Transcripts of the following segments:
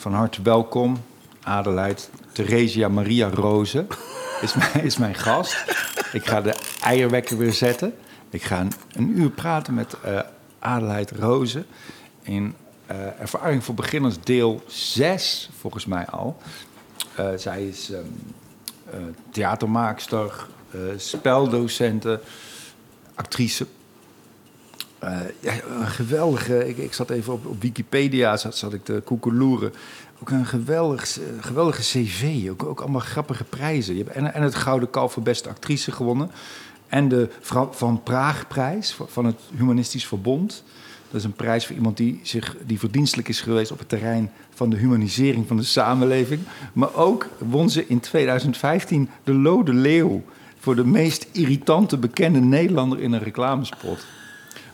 van harte welkom. Adelheid Theresia Maria Rozen is mijn, is mijn gast. Ik ga de eierwekker weer zetten. Ik ga een, uur praten met uh, Adelheid Rozen in uh, Ervaring voor Beginners deel 6, volgens mij al. Uh, zij is um, theatermaakster, speldocenten, actrice. Ja, een geweldige, ik, ik zat even op, op Wikipedia, zat, zat ik te koekeloeren. Ook een geweldig, geweldige cv, ook, ook allemaal grappige prijzen. Je en, en het Gouden Kalf voor beste actrice gewonnen. En de Van Praagprijs van het Humanistisch Verbond. Dat is een prijs voor iemand die, zich, die verdienstelijk is geweest op het terrein van de humanisering van de samenleving. Maar ook won ze in 2015 de Lode Leeuw voor de meest irritante bekende Nederlander in een reclamespot.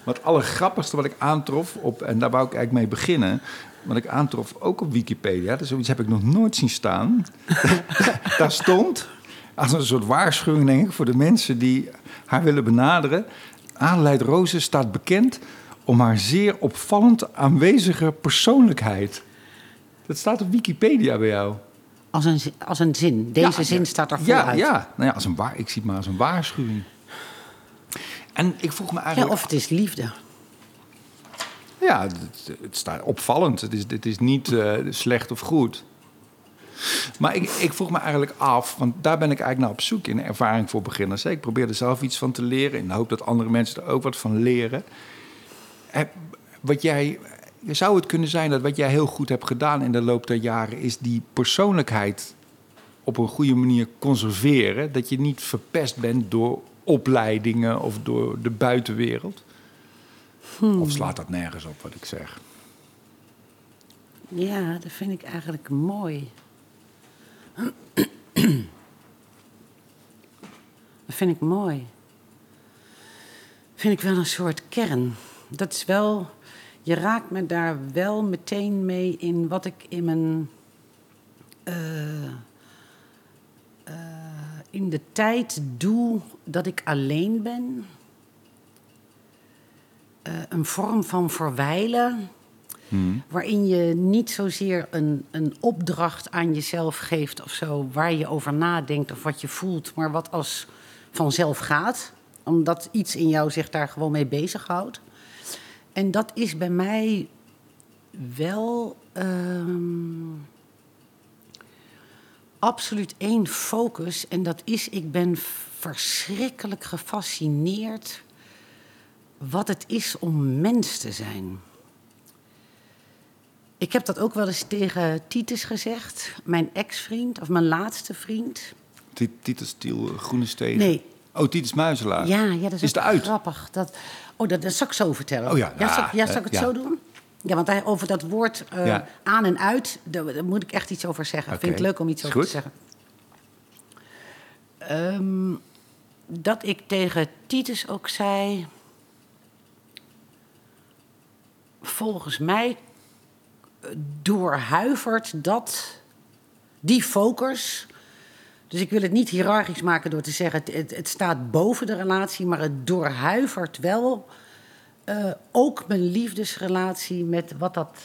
Wat het allergrappigste wat ik aantrof, op, en daar wou ik eigenlijk mee beginnen, wat ik aantrof ook op Wikipedia, dus zoiets heb ik nog nooit zien staan. Daar stond, als een soort waarschuwing denk ik, voor de mensen die haar willen benaderen. Adelheid Rozen staat bekend om haar zeer opvallend aanwezige persoonlijkheid. Dat staat op Wikipedia bij jou. Als een, als een zin. Deze zin staat er ja, uit. Ja, nou ja als een waar, ik zie het maar als een waarschuwing. En ik vroeg me eigenlijk... Ja, of het is liefde. Ja, het, het staat opvallend. Het is, het is niet uh, slecht of goed. Maar ik, ik, vroeg me eigenlijk af, want daar ben ik eigenlijk naar op zoek in ervaring voor beginners. Ik probeer er zelf iets van te leren in de hoop dat andere mensen er ook wat van leren. Wat jij, zou het kunnen zijn dat wat jij heel goed hebt gedaan in de loop der jaren, is die persoonlijkheid op een goede manier conserveren? Dat je niet verpest bent door opleidingen of door de buitenwereld? Hmm. Of slaat dat nergens op wat ik zeg? Ja, dat vind ik eigenlijk mooi. dat vind ik mooi. Vind ik wel een soort kern. Dat is wel. Je raakt me daar wel meteen mee in wat ik in mijn. Uh, uh, in de tijd doe dat ik alleen ben uh, een vorm van verwijlen. Hmm. Waarin je niet zozeer een, een opdracht aan jezelf geeft of zo, waar je over nadenkt of wat je voelt, maar wat als vanzelf gaat. Omdat iets in jou zich daar gewoon mee bezighoudt. En dat is bij mij wel uh, absoluut één focus. En dat is, ik ben verschrikkelijk gefascineerd wat het is om mens te zijn. Ik heb dat ook wel eens tegen Titus gezegd, mijn ex-vriend, of mijn laatste vriend. Titus Tiel, Groene Steen? Nee. Oh, Titus Muizelaar. Ja, ja dat is, grappig. Dat, oh, dat, dat zal ik zo vertellen. Oh ja, ja, zal, ja, zal ik het zo doen? Ja, want hij, over dat woord uh, aan en uit, daar, moet ik echt iets over zeggen. Ik vind het leuk om iets over te zeggen. Um, dat ik tegen Titus ook zei volgens mij eh, doorhuivert dat, die focus. Dus ik wil het niet hiërarchisch maken door te zeggen het, het, staat boven de relatie, maar het doorhuivert wel uh, ook mijn liefdesrelatie met wat dat,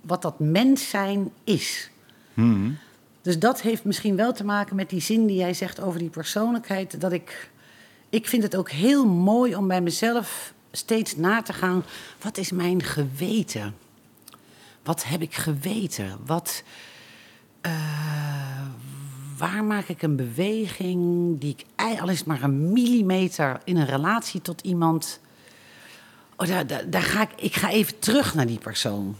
wat dat mens zijn is. Hmm. Dus dat heeft misschien wel te maken met die zin die jij zegt over die persoonlijkheid. Dat ik, ik vind het ook heel mooi om bij mezelf steeds na te gaan, wat is mijn geweten? Wat heb ik geweten? Wat, uh, waar maak ik een beweging die ik, al is maar een millimeter in een relatie tot iemand. Oh, daar, daar, daar ga ik, ik ga even terug naar die persoon.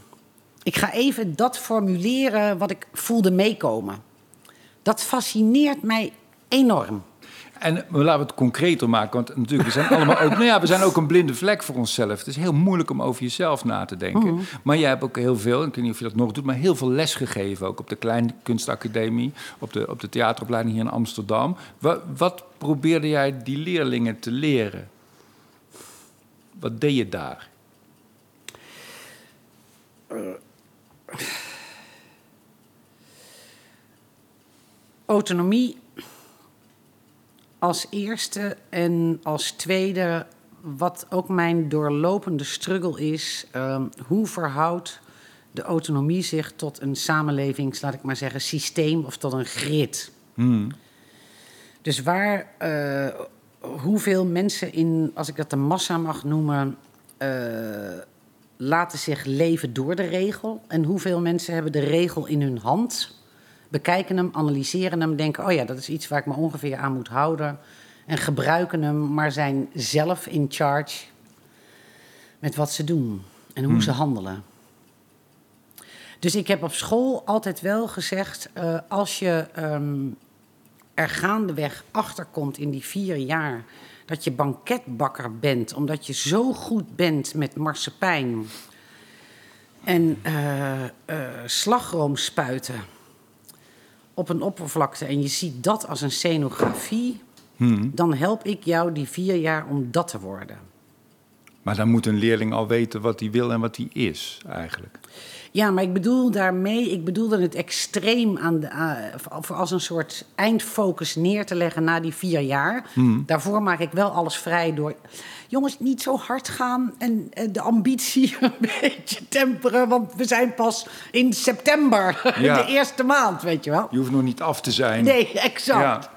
Ik ga even dat formuleren wat ik voelde meekomen. Dat fascineert mij enorm. En laten we het concreter maken, want natuurlijk, we zijn allemaal ook, nou ja, we zijn ook een blinde vlek voor onszelf. Het is heel moeilijk om over jezelf na te denken. Mhm. Maar jij hebt ook heel veel, ik weet niet of je dat nog doet, maar heel veel les gegeven. Ook op de Kleine Kunstacademie, op de, op de theateropleiding hier in Amsterdam. Wat, wat probeerde jij die leerlingen te leren? Wat deed je daar? autonomie als eerste en als tweede, wat ook mijn doorlopende struggle is, um, hoe verhoudt de autonomie zich tot een samenlevings, laat ik maar zeggen, systeem of tot een grid. Hmm. Dus waar, eh, hoeveel mensen in, als ik dat de massa mag noemen, eh, laten zich leven door de regel. En hoeveel mensen hebben de regel in hun hand, bekijken hem, analyseren hem, denken: oh ja, dat is iets waar ik me ongeveer aan moet houden. En gebruiken hem, maar zijn zelf in charge met wat ze doen en hoe Hmm. ze handelen. Dus ik heb op school altijd wel gezegd: eh, als je ehm, er gaandeweg achter komt in die vier jaar dat je banketbakker bent, omdat je zo goed bent met marsepein en eh, eh, slagroom spuiten op een oppervlakte en je ziet dat als een scenografie, Hmm. dan help ik jou die vier jaar om dat te worden. Maar dan moet een leerling al weten wat hij wil en wat hij is, eigenlijk. Ja, maar ik bedoel daarmee, ik bedoelde het extreem aan de, uh, of als een soort eindfocus neer te leggen na die vier jaar. Daarvoor maak ik wel alles vrij door, jongens, niet zo hard gaan en uh, de ambitie een beetje temperen, want we zijn pas in september, Ja. de eerste maand, weet je wel. Je hoeft nog niet af te zijn. Nee, exact. Ja.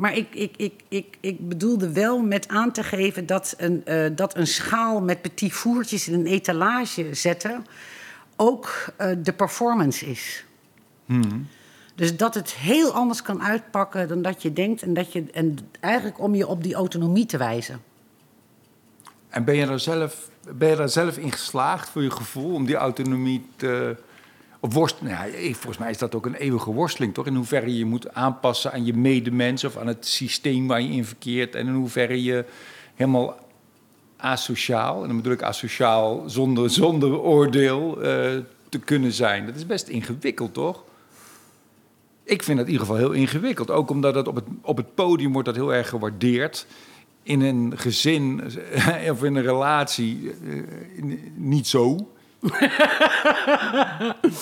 Maar ik, ik, ik, ik, ik bedoelde wel met aan te geven dat een, eh, dat een schaal met petit voertjes in een etalage zetten ook eh, de performance is. Hmm. Dus dat het heel anders kan uitpakken dan dat je denkt. En, dat je, en eigenlijk om je op die autonomie te wijzen. En ben je, daar zelf, ben je daar zelf in geslaagd voor je gevoel om die autonomie te. Nou ja, volgens mij is dat ook een eeuwige worsteling, toch? In hoeverre je moet aanpassen aan je medemens of aan het systeem waar je in verkeert. En in hoeverre je helemaal asociaal, en dan bedoel ik asociaal zonder, zonder oordeel eh, te kunnen zijn. Dat is best ingewikkeld, toch? Ik vind dat in ieder geval heel ingewikkeld. Ook omdat op het, op het podium wordt dat heel erg gewaardeerd. In een gezin of in een relatie eh, niet zo.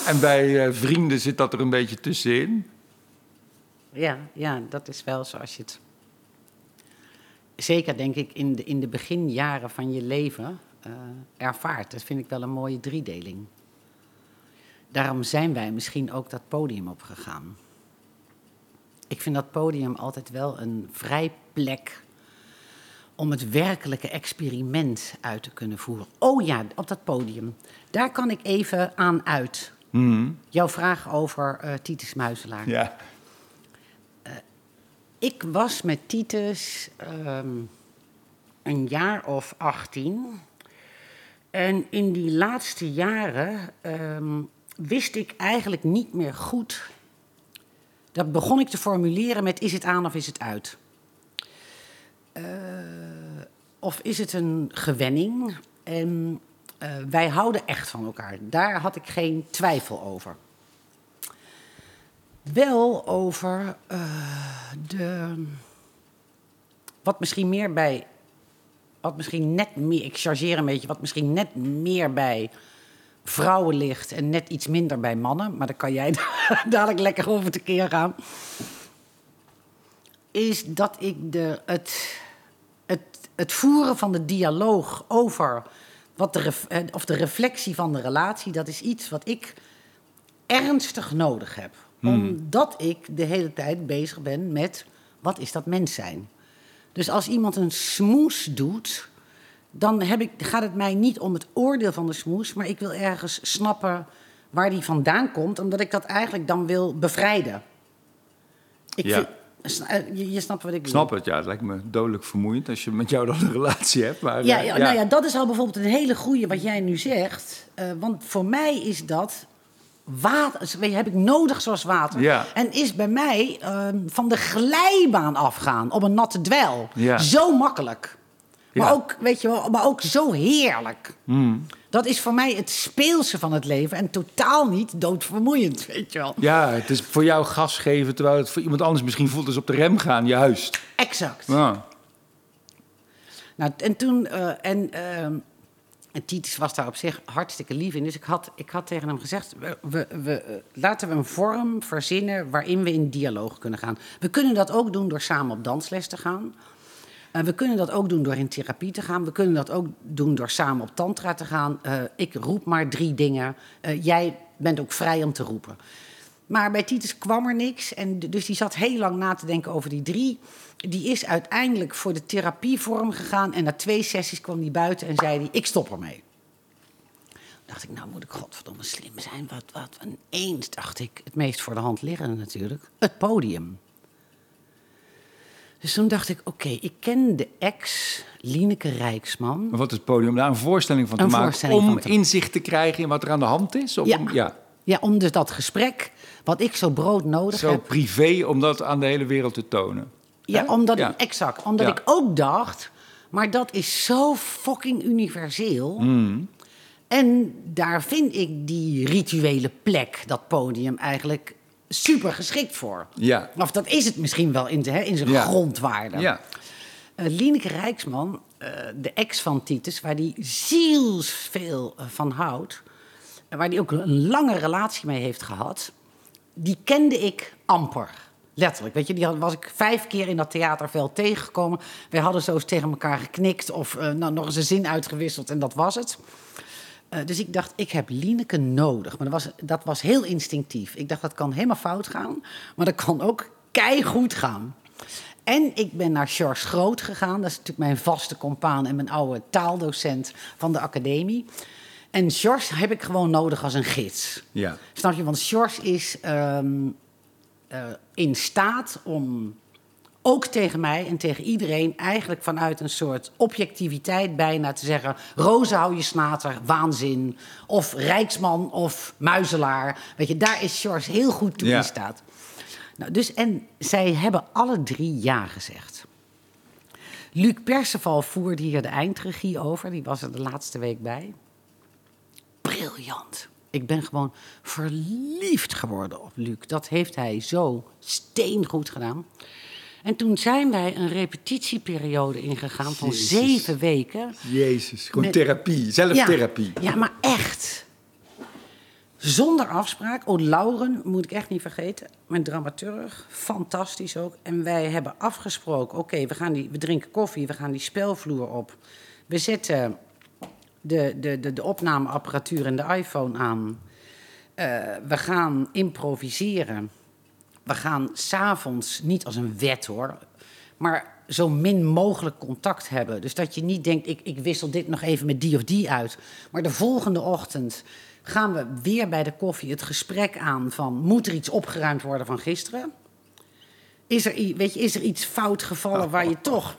En bij eh, vrienden zit dat er een beetje tussenin. Ja, ja, dat is wel zoals je het. Zeker denk ik in de, in de beginjaren van je leven eh, ervaart. Dat vind ik wel een mooie driedeling. Daarom zijn wij misschien ook dat podium opgegaan. Ik vind dat podium altijd wel een vrij plek om het werkelijke experiment uit te kunnen voeren. Oh ja, op dat podium. Daar kan ik even aan uit. Mhm. Jouw vraag over eh Titus Muizelaar. Ja. Ik was met Titus ehm, een jaar of 18. En in die laatste jaren ehm, wist ik eigenlijk niet meer goed. Dat begon ik te formuleren met: is het aan of is het uit? Eh, of is het een gewenning? En eh, wij houden echt van elkaar. Daar had ik geen twijfel over. Wel over eh, de. Wat misschien meer bij. Wat misschien net meer. Ik chargeer een beetje. Wat misschien net meer bij vrouwen ligt. En net iets minder bij mannen. Maar daar kan jij dadelijk lekker over tekeer gaan. Is dat ik de, het, het, voeren van de dialoog over. Wat de, eh, of de reflectie van de relatie. Dat is iets wat ik ernstig nodig heb. Omdat ik de hele tijd bezig ben met wat is dat mens zijn. Dus als iemand een smoes doet, dan heb ik, gaat het mij niet om het oordeel van de smoes, maar ik wil ergens snappen waar die vandaan komt, omdat ik dat eigenlijk dan wil bevrijden. Ik Ja. vind- je, je snapt wat ik bedoel. snap het, ja. Het lijkt me dodelijk vermoeiend als je met jou dan een relatie hebt. Maar, Ja, eh, ja, Nou ja, dat is al bijvoorbeeld een hele goeie wat jij nu zegt. Eh, want voor mij is dat water, weet je, heb ik nodig zoals water. Ja. En is bij mij ehm, van de glijbaan afgaan op een natte dwel. Ja. Zo makkelijk. Maar, ook, weet je wel, maar ook zo heerlijk. Hmm. Dat is voor mij het speelse van het leven en totaal niet doodvermoeiend, weet je wel. Ja, het is voor jou gas geven, terwijl het voor iemand anders misschien voelt als op de rem gaan, juist. Exact. Ja. Nou, en toen, eh, en, en Titus was daar op zich hartstikke lief in. Dus ik had, ik had tegen hem gezegd, we, we, we, eh, laten we een vorm verzinnen waarin we in dialoog kunnen gaan. We kunnen dat ook doen door samen op dansles te gaan. En we kunnen dat ook doen door in therapie te gaan. We kunnen dat ook doen door samen op tantra te gaan. Eh, ik roep maar drie dingen. Eh, jij bent ook vrij om te roepen. Maar bij Titus kwam er niks. En dus die zat heel lang na te denken over die drie. Die is uiteindelijk voor de therapievorm gegaan. En na twee sessies kwam die buiten en zei hij: Ik stop ermee. dacht ik, nou moet ik godverdomme slim zijn. Wat, wat, en eens dacht ik, het meest voor de hand liggende natuurlijk, het podium. Dus toen dacht ik, oké, ik ken de ex Lineke Rijksman. Maar wat is het podium? Daar een voorstelling van te Een maken om van te- inzicht te krijgen in wat er aan de hand is? Of Ja. om- ja. Ja, om dus dat gesprek, wat ik zo broodnodig Zo heb. privé om dat aan de hele wereld te tonen. Ja, omdat Ja. ik, exact. Omdat Ja. ik ook dacht, maar dat is zo fucking universeel. Mm. En daar vind ik die rituele plek, dat podium, eigenlijk super geschikt voor. Ja. Of dat is het misschien wel in, hè, in zijn Ja. grondwaarde. Ja. Lieneke Rijksman, eh, de ex van Titus, waar die zielsveel eh, van houdt... en waar die ook een lange relatie mee heeft gehad... die kende ik amper. Letterlijk. Weet je, die was ik vijf keer in dat theaterveld tegengekomen. Wij hadden zo eens tegen elkaar geknikt of nou, nog eens een zin uitgewisseld en dat was het. Eh, dus ik dacht, ik heb Lieneke nodig. Maar dat was, dat was heel instinctief. Ik dacht, dat kan helemaal fout gaan. Maar dat kan ook keigoed gaan. En ik ben naar George Groot gegaan. Dat is natuurlijk mijn vaste compaan en mijn oude taaldocent van de academie. En George heb ik gewoon nodig als een gids. Ja. Snap je? Want George is ehm, eh, in staat om ook tegen mij en tegen iedereen eigenlijk vanuit een soort objectiviteit bijna te zeggen: Roze hou je snater, waanzin. Of Rijksman of Muizelaar. Weet je, daar is George heel goed toe Ja. in staat. Nou, dus, en zij hebben alle drie ja gezegd. Luc Perceval voerde hier de eindregie over. Die was er de laatste week bij. Briljant. Ik ben gewoon verliefd geworden op Luc. Dat heeft hij zo steengoed gedaan. En toen zijn wij een repetitieperiode ingegaan van Jezus. zeven weken. Jezus, gewoon Met- therapie, zelftherapie. Ja, ja, maar echt. Zonder afspraak. Oh, Lauren, moet ik echt niet vergeten. Mijn dramaturg, fantastisch ook. En wij hebben afgesproken, oké, we gaan die, we drinken koffie, we gaan die spelvloer op. We zetten de, de, de, de opnameapparatuur en de iPhone aan. Eh, we gaan improviseren. We gaan s'avonds, niet als een wet hoor, maar zo min mogelijk contact hebben. Dus dat je niet denkt, ik, ik wissel dit nog even met die of die uit. Maar de volgende ochtend gaan we weer bij de koffie het gesprek aan van... moet er iets opgeruimd worden van gisteren? Is er, weet je, is er iets fout gevallen waar je toch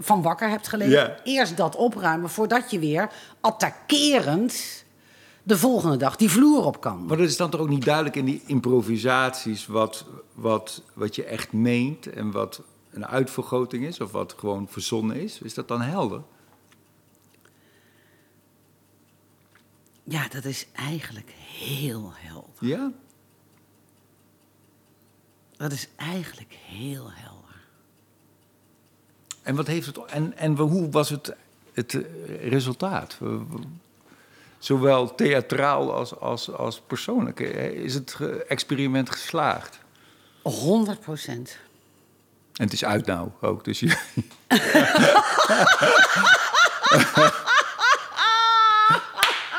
van wakker hebt gelegen? Eerst dat opruimen voordat je weer attackerend de volgende dag die vloer op kan. Maar dat is dan toch ook niet duidelijk in die improvisaties wat, wat, wat je echt meent en wat een uitvergroting is of wat gewoon verzonnen is? Is dat dan helder? Ja, dat is eigenlijk heel helder. Ja? Dat is eigenlijk heel helder. En wat heeft het en, en hoe was het, het resultaat? Zowel theatraal als, als, als persoonlijk. Is het experiment geslaagd? 100 procent. En het is uit nou ook, dus je...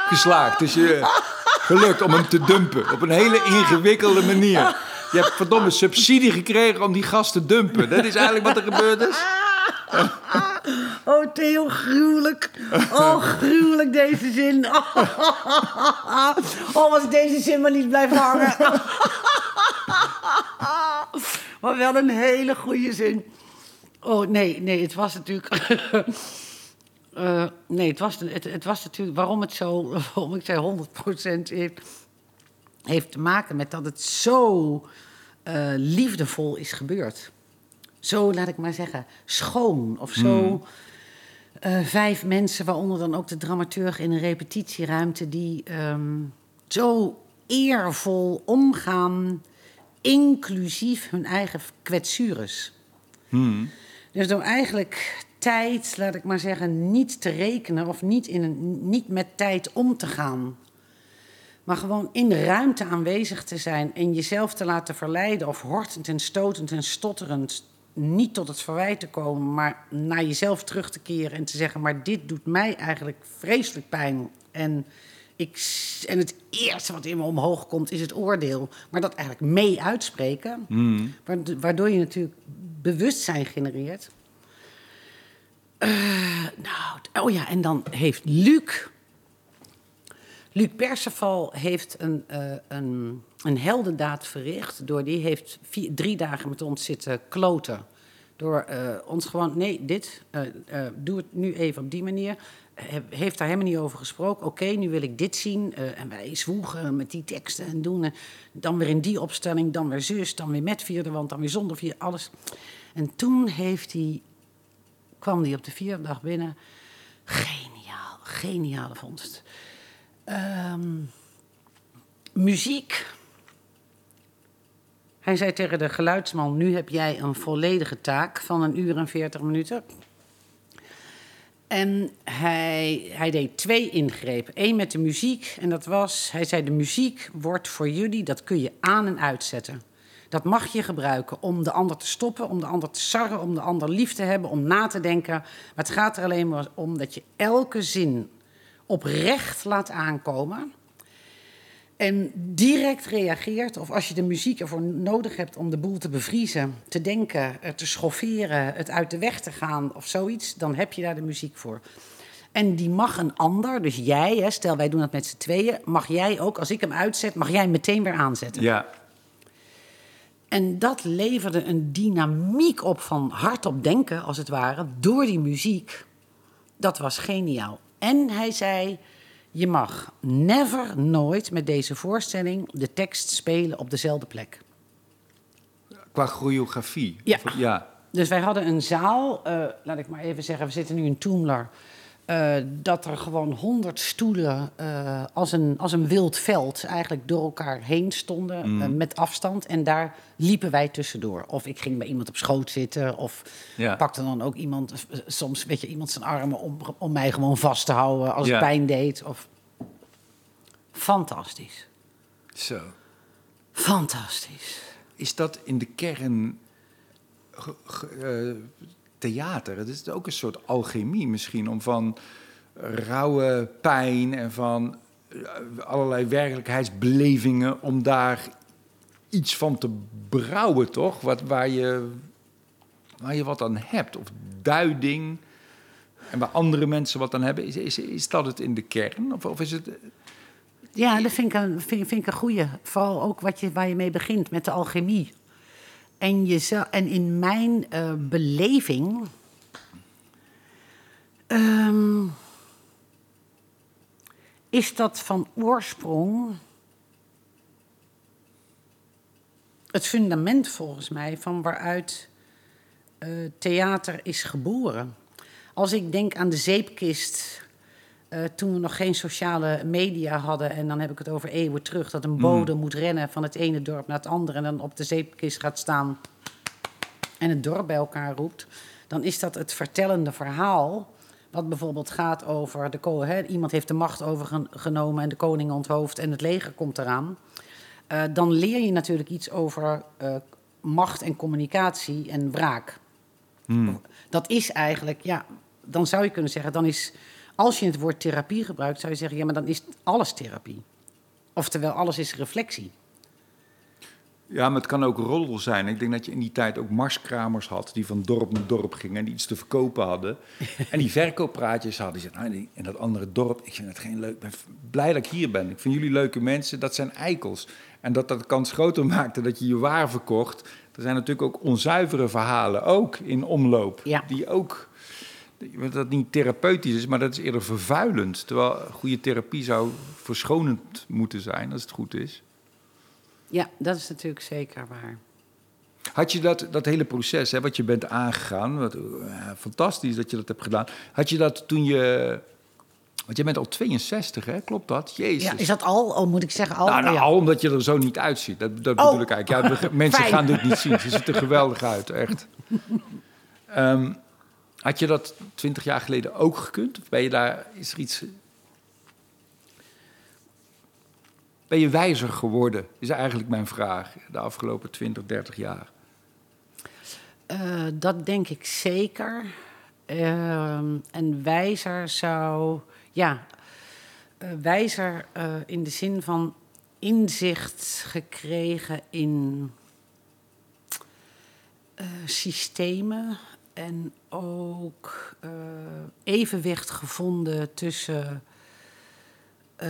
Geslaagd, dus je gelukt om hem te dumpen op een hele ingewikkelde manier. Je hebt verdomme subsidie gekregen om die gast te dumpen. Dat is eigenlijk wat er gebeurd is. Oh, Theo, gruwelijk. Oh, gruwelijk deze zin. Oh, was deze zin maar niet blijven hangen. Maar wel een hele goede zin. Oh, nee, nee, het was natuurlijk... Eh, nee, het was, het, het was natuurlijk... Waarom het zo... Waarom ik zei 100% heeft, heeft te maken met dat het zo eh, liefdevol is gebeurd. Zo, laat ik maar zeggen, schoon of zo... Eh, vijf mensen, waaronder dan ook de dramaturg in een repetitieruimte, die ehm, zo eervol omgaan, inclusief hun eigen kwetsures. Dus door eigenlijk tijd, laat ik maar zeggen, niet te rekenen of niet, in een, niet met tijd om te gaan. Maar gewoon in de ruimte aanwezig te zijn en jezelf te laten verleiden of hortend en stotend en stotterend niet tot het verwijt te komen, maar naar jezelf terug te keren en te zeggen: Maar dit doet mij eigenlijk vreselijk pijn. En, ik, en het eerste wat in me omhoog komt is het oordeel. Maar dat eigenlijk mee uitspreken, waard- waardoor je natuurlijk bewustzijn genereert. Eh, nou, oh ja, en dan heeft Luc. Luc Perceval heeft een, eh, een, een heldendaad verricht. Door die heeft drie dagen met ons zitten kloten. Door eh, ons gewoon, nee, dit, eh, eh, doe het nu even op die manier. He- heeft daar helemaal niet over gesproken. Oké, nu wil ik dit zien. en wij zwoegen met die teksten en doen. En dan weer in die opstelling, dan weer zus, dan weer met vierde wand, dan weer zonder vier, alles. En toen heeft hij, kwam hij op de vierde dag binnen. Geniaal, geniale vondst. Ehm, muziek. Hij zei tegen de geluidsman: Nu heb jij een volledige taak van een uur en veertig minuten. En hij, hij deed twee ingrepen. Eén met de muziek. En dat was: Hij zei: De muziek wordt voor jullie, dat kun je aan en uitzetten. Dat mag je gebruiken om de ander te stoppen, om de ander te sarren, om de ander lief te hebben, om na te denken. Maar het gaat er alleen maar om dat je elke zin oprecht laat aankomen. En direct reageert, of als je de muziek ervoor nodig hebt om de boel te bevriezen, te denken, er te schofferen, het uit de weg te gaan of zoiets, dan heb je daar de muziek voor. En die mag een ander, dus jij, hè, stel wij doen dat met z'n tweeën, mag jij ook, als ik hem uitzet, mag jij hem meteen weer aanzetten. Ja, En dat leverde een dynamiek op van hardop denken, als het ware, door die muziek. Dat was geniaal. En hij zei: Je mag never, nooit met deze voorstelling de tekst spelen op dezelfde plek. qua choreografie. Ja. Of- ja. Dus wij hadden een zaal, eh, laat ik maar even zeggen, we zitten nu in Toemler. Eh, dat er gewoon honderd stoelen eh, als, een, als een wild veld eigenlijk door elkaar heen stonden eh, met afstand. En daar liepen wij tussendoor. Of ik ging bij iemand op schoot zitten, of Ja. pakte dan ook iemand, soms weet je, iemand zijn armen om, om mij gewoon vast te houden als Ja. het pijn deed. Of... Fantastisch. Zo. Fantastisch. Is dat in de kern theater? Het is ook een soort alchemie misschien om van rauwe pijn en van eh, allerlei werkelijkheidsbelevingen om daar iets van te brouwen, toch? Wat, waar, je, waar je wat aan hebt. Of duiding. En waar andere mensen wat aan hebben. Is, is, is dat het in de kern? Of, of is het... Ja, dat vind ik een, vind, vind ik een goeie. Vooral ook wat je, waar je mee begint, met de alchemie. En, je, en in mijn eh, beleving... ehm, is dat van oorsprong... het fundament volgens mij van waaruit eh, theater is geboren. Als ik denk aan de zeepkist eh, toen we nog geen sociale media hadden, en dan heb ik het over eeuwen terug, dat een bode moet rennen van het ene dorp naar het andere en dan op de zeepkist gaat staan en het dorp bij elkaar roept, dan is dat het vertellende verhaal. Wat bijvoorbeeld gaat over de iemand heeft de macht overgenomen en de koning onthoofd en het leger komt eraan. Eh, dan leer je natuurlijk iets over eh, macht en communicatie en wraak. Dat is eigenlijk, ja, dan zou je kunnen zeggen, dan is, als je het woord therapie gebruikt, zou je zeggen, ja, maar dan is alles therapie. Oftewel, alles is reflectie. Ja, maar het kan ook roddel zijn. Ik denk dat je in die tijd ook marskramers had die van dorp naar dorp gingen en die iets te verkopen hadden. en die verkooppraatjes hadden. Die zeiden, nou, in dat andere dorp, ik vind het geen leuk. Ik ben blij dat ik hier ben. Ik vind jullie leuke mensen, dat zijn eikels. En dat dat de kans groter maakte dat je je waar verkocht. Er zijn natuurlijk ook onzuivere verhalen, ook in omloop. Ja. Die ook, dat niet therapeutisch is, maar dat is eerder vervuilend. Terwijl goede therapie zou verschonend moeten zijn, als het goed is. Ja, dat is natuurlijk zeker waar. Had je dat, dat hele proces, hè, wat je bent aangegaan, wat, eh, fantastisch dat je dat hebt gedaan. Had je dat toen je. Want je bent al 62, hè? Klopt dat? Jezus. Ja, is dat al? Oh, moet ik zeggen al? nou, nou, Ja. al omdat je er zo niet uitziet. Dat, dat Oh. bedoel ik eigenlijk. Ja, mensen Fijn. gaan dit niet zien. Ze ziet er geweldig uit, echt. Ehm, had je dat 20 jaar geleden ook gekund? Of ben je daar, is er iets... Ben je wijzer geworden, is eigenlijk mijn vraag, de afgelopen 20, 30 jaar. Eh, dat denk ik zeker. Ehm, en wijzer zou, ja, eh, wijzer eh, in de zin van inzicht gekregen in systemen en ook eh, evenwicht gevonden tussen eh,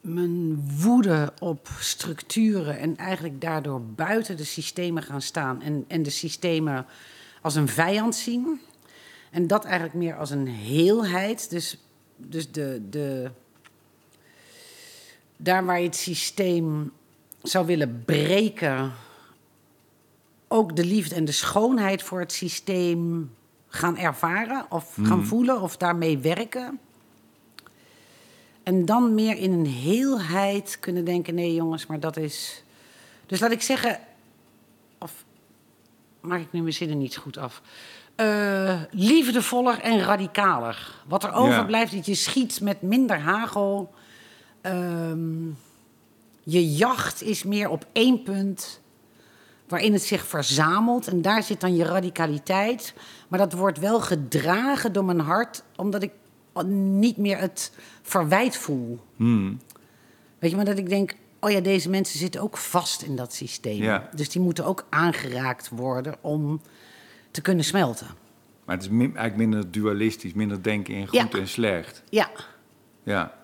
mijn woede op structuren en eigenlijk daardoor buiten de systemen gaan staan en, en de systemen als een vijand zien. En dat eigenlijk meer als een heelheid. Dus, dus de, de, daar waar je het systeem zou willen breken, ook de liefde en de schoonheid voor het systeem gaan ervaren of gaan voelen of daarmee werken. En dan meer in een heelheid kunnen denken: nee, jongens, maar dat is. Dus laat ik zeggen. Of maak ik nu mijn zinnen niet goed af? Eh, liefdevoller en radicaler. Wat er overblijft, dat je schiet met minder hagel. Ehm, je jacht is meer op één punt waarin het zich verzamelt. En daar zit dan je radicaliteit. Maar dat wordt wel gedragen door mijn hart, omdat ik niet meer het verwijt voel. Hmm. Weet je, maar dat ik denk, oh ja, deze mensen zitten ook vast in dat systeem. Ja. Dus die moeten ook aangeraakt worden om te kunnen smelten. Maar het is min- eigenlijk minder dualistisch, minder denken in goed Ja. en slecht. Ja, Ja.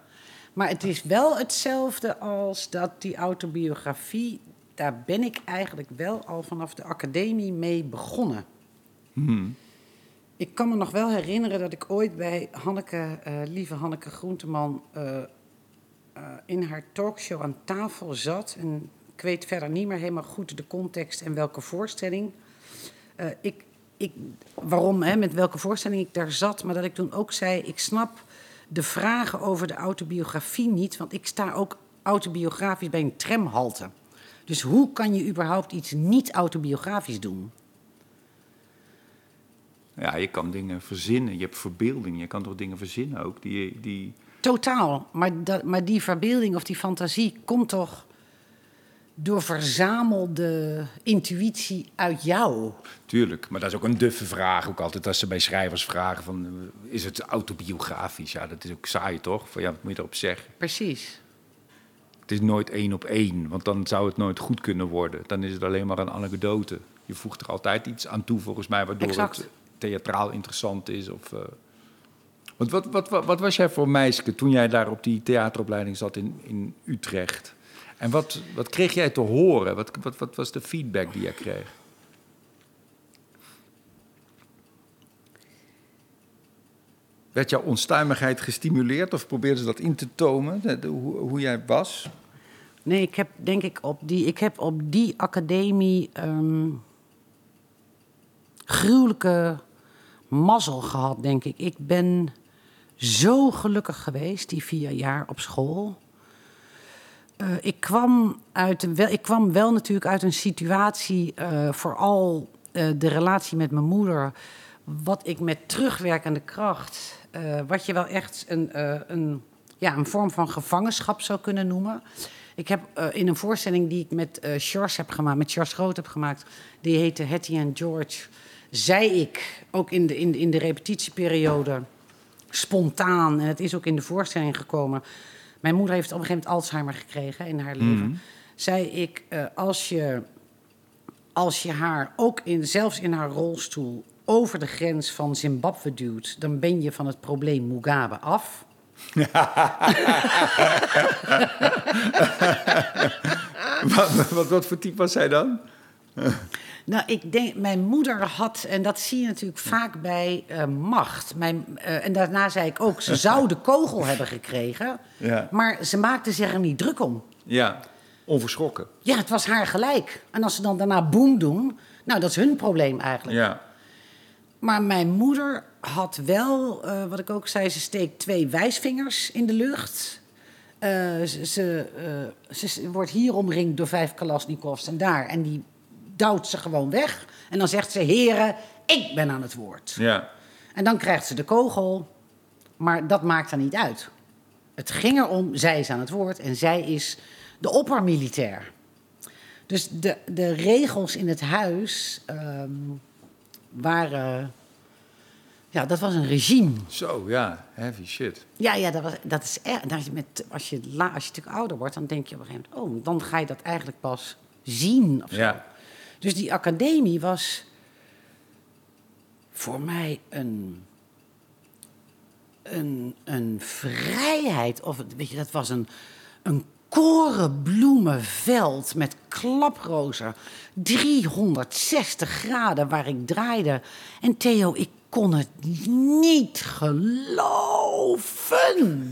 Maar het is wel hetzelfde als dat die autobiografie... daar ben ik eigenlijk wel al vanaf de academie mee begonnen. Hmm. Ik kan me nog wel herinneren dat ik ooit bij Hanneke, eh, lieve Hanneke Groenteman, eh, eh, in haar talkshow aan tafel zat. En ik weet verder niet meer helemaal goed de context en welke voorstelling. Ik, ik, waarom, hè, met welke voorstelling ik daar zat. Maar dat ik toen ook zei, ik snap de vragen over de autobiografie niet. Want ik sta ook autobiografisch bij een tramhalte. Dus hoe kan je überhaupt iets niet autobiografisch doen? ja, je kan dingen verzinnen. Je hebt verbeelding. Je kan toch dingen verzinnen ook. Die, die... Totaal. Maar, dat, maar die verbeelding of die fantasie komt toch door verzamelde intuïtie uit jou. Tuurlijk, maar dat is ook een duffe vraag. Ook altijd als ze bij schrijvers vragen van... eh, is het autobiografisch? Ja, dat is ook saai, toch? Van, ja, wat moet je erop zeggen? Precies. Het is nooit één op één, want dan zou het nooit goed kunnen worden. Dan is het alleen maar een anekdote. Je voegt er altijd iets aan toe, volgens mij, waardoor Exact. het theatraal interessant is. Of, eh, Want wat, wat, wat, wat was jij voor meisje toen jij daar op die theateropleiding zat in, in Utrecht? En wat, wat kreeg jij te horen? Wat, wat, wat was de feedback die jij kreeg? Werd jouw onstuimigheid gestimuleerd of probeerden ze dat in te tomen, hoe, hoe jij was? Nee, ik heb denk ik op die, ik heb op die academie ehm, gruwelijke mazzel gehad, denk ik. Ik ben zo gelukkig geweest die vier jaar op school. Eh, ik, kwam uit wel, ik kwam wel natuurlijk uit een situatie, eh, vooral eh, de relatie met mijn moeder, wat ik met terugwerkende kracht, wat je wel echt een, een, ja, een vorm van gevangenschap zou kunnen noemen. Ik heb in een voorstelling die ik met eh Sjors heb gemaakt, met Sjors Groot heb gemaakt, die heette Hetty and George, zei ik ook in de, in, in de repetitieperiode spontaan, en het is ook in de voorstelling gekomen. Mijn moeder heeft op een gegeven moment Alzheimer gekregen in haar leven. Zei ik, eh, als, je, als je haar ook in, zelfs in haar rolstoel over de grens van Zimbabwe duwt, dan ben je van het probleem Mugabe af. wat, wat, wat voor type was zij dan? Nou, ik denk, mijn moeder had, en dat zie je natuurlijk vaak bij eh, macht. Mijn, eh, en daarna zei ik ook, ze zou de kogel hebben gekregen, Ja. maar ze maakte zich er niet druk om. Ja, onverschrokken. Ja, het was haar gelijk. En als ze dan daarna boem doen, nou, dat is hun probleem eigenlijk. Ja. Maar mijn moeder had wel, eh, wat ik ook zei, ze steekt twee wijsvingers in de lucht. Ze, ze, ze- ze wordt hier omringd door vijf Kalasnikovs en daar. En die duwt ze gewoon weg. En dan zegt ze, heren, ik ben aan het woord. Ja. En dan krijgt ze de kogel. Maar dat maakt er niet uit. Het ging erom, zij is aan het woord en zij is de oppermilitair. Dus de, de regels in het huis ehm, waren. Ja, dat was een regime. Zo, ja, heavy shit. Ja, ja dat, was, dat is echt. Als je, met, als, je, als je natuurlijk ouder wordt, dan denk je op een gegeven moment: oh, dan ga je dat eigenlijk pas zien. Of zo. Ja. Dus die academie was voor mij een, een, een vrijheid. Of weet je, dat was een, een korenbloemenveld met klaprozen. 360 graden waar ik draaide. En Theo, ik kon het niet geloven.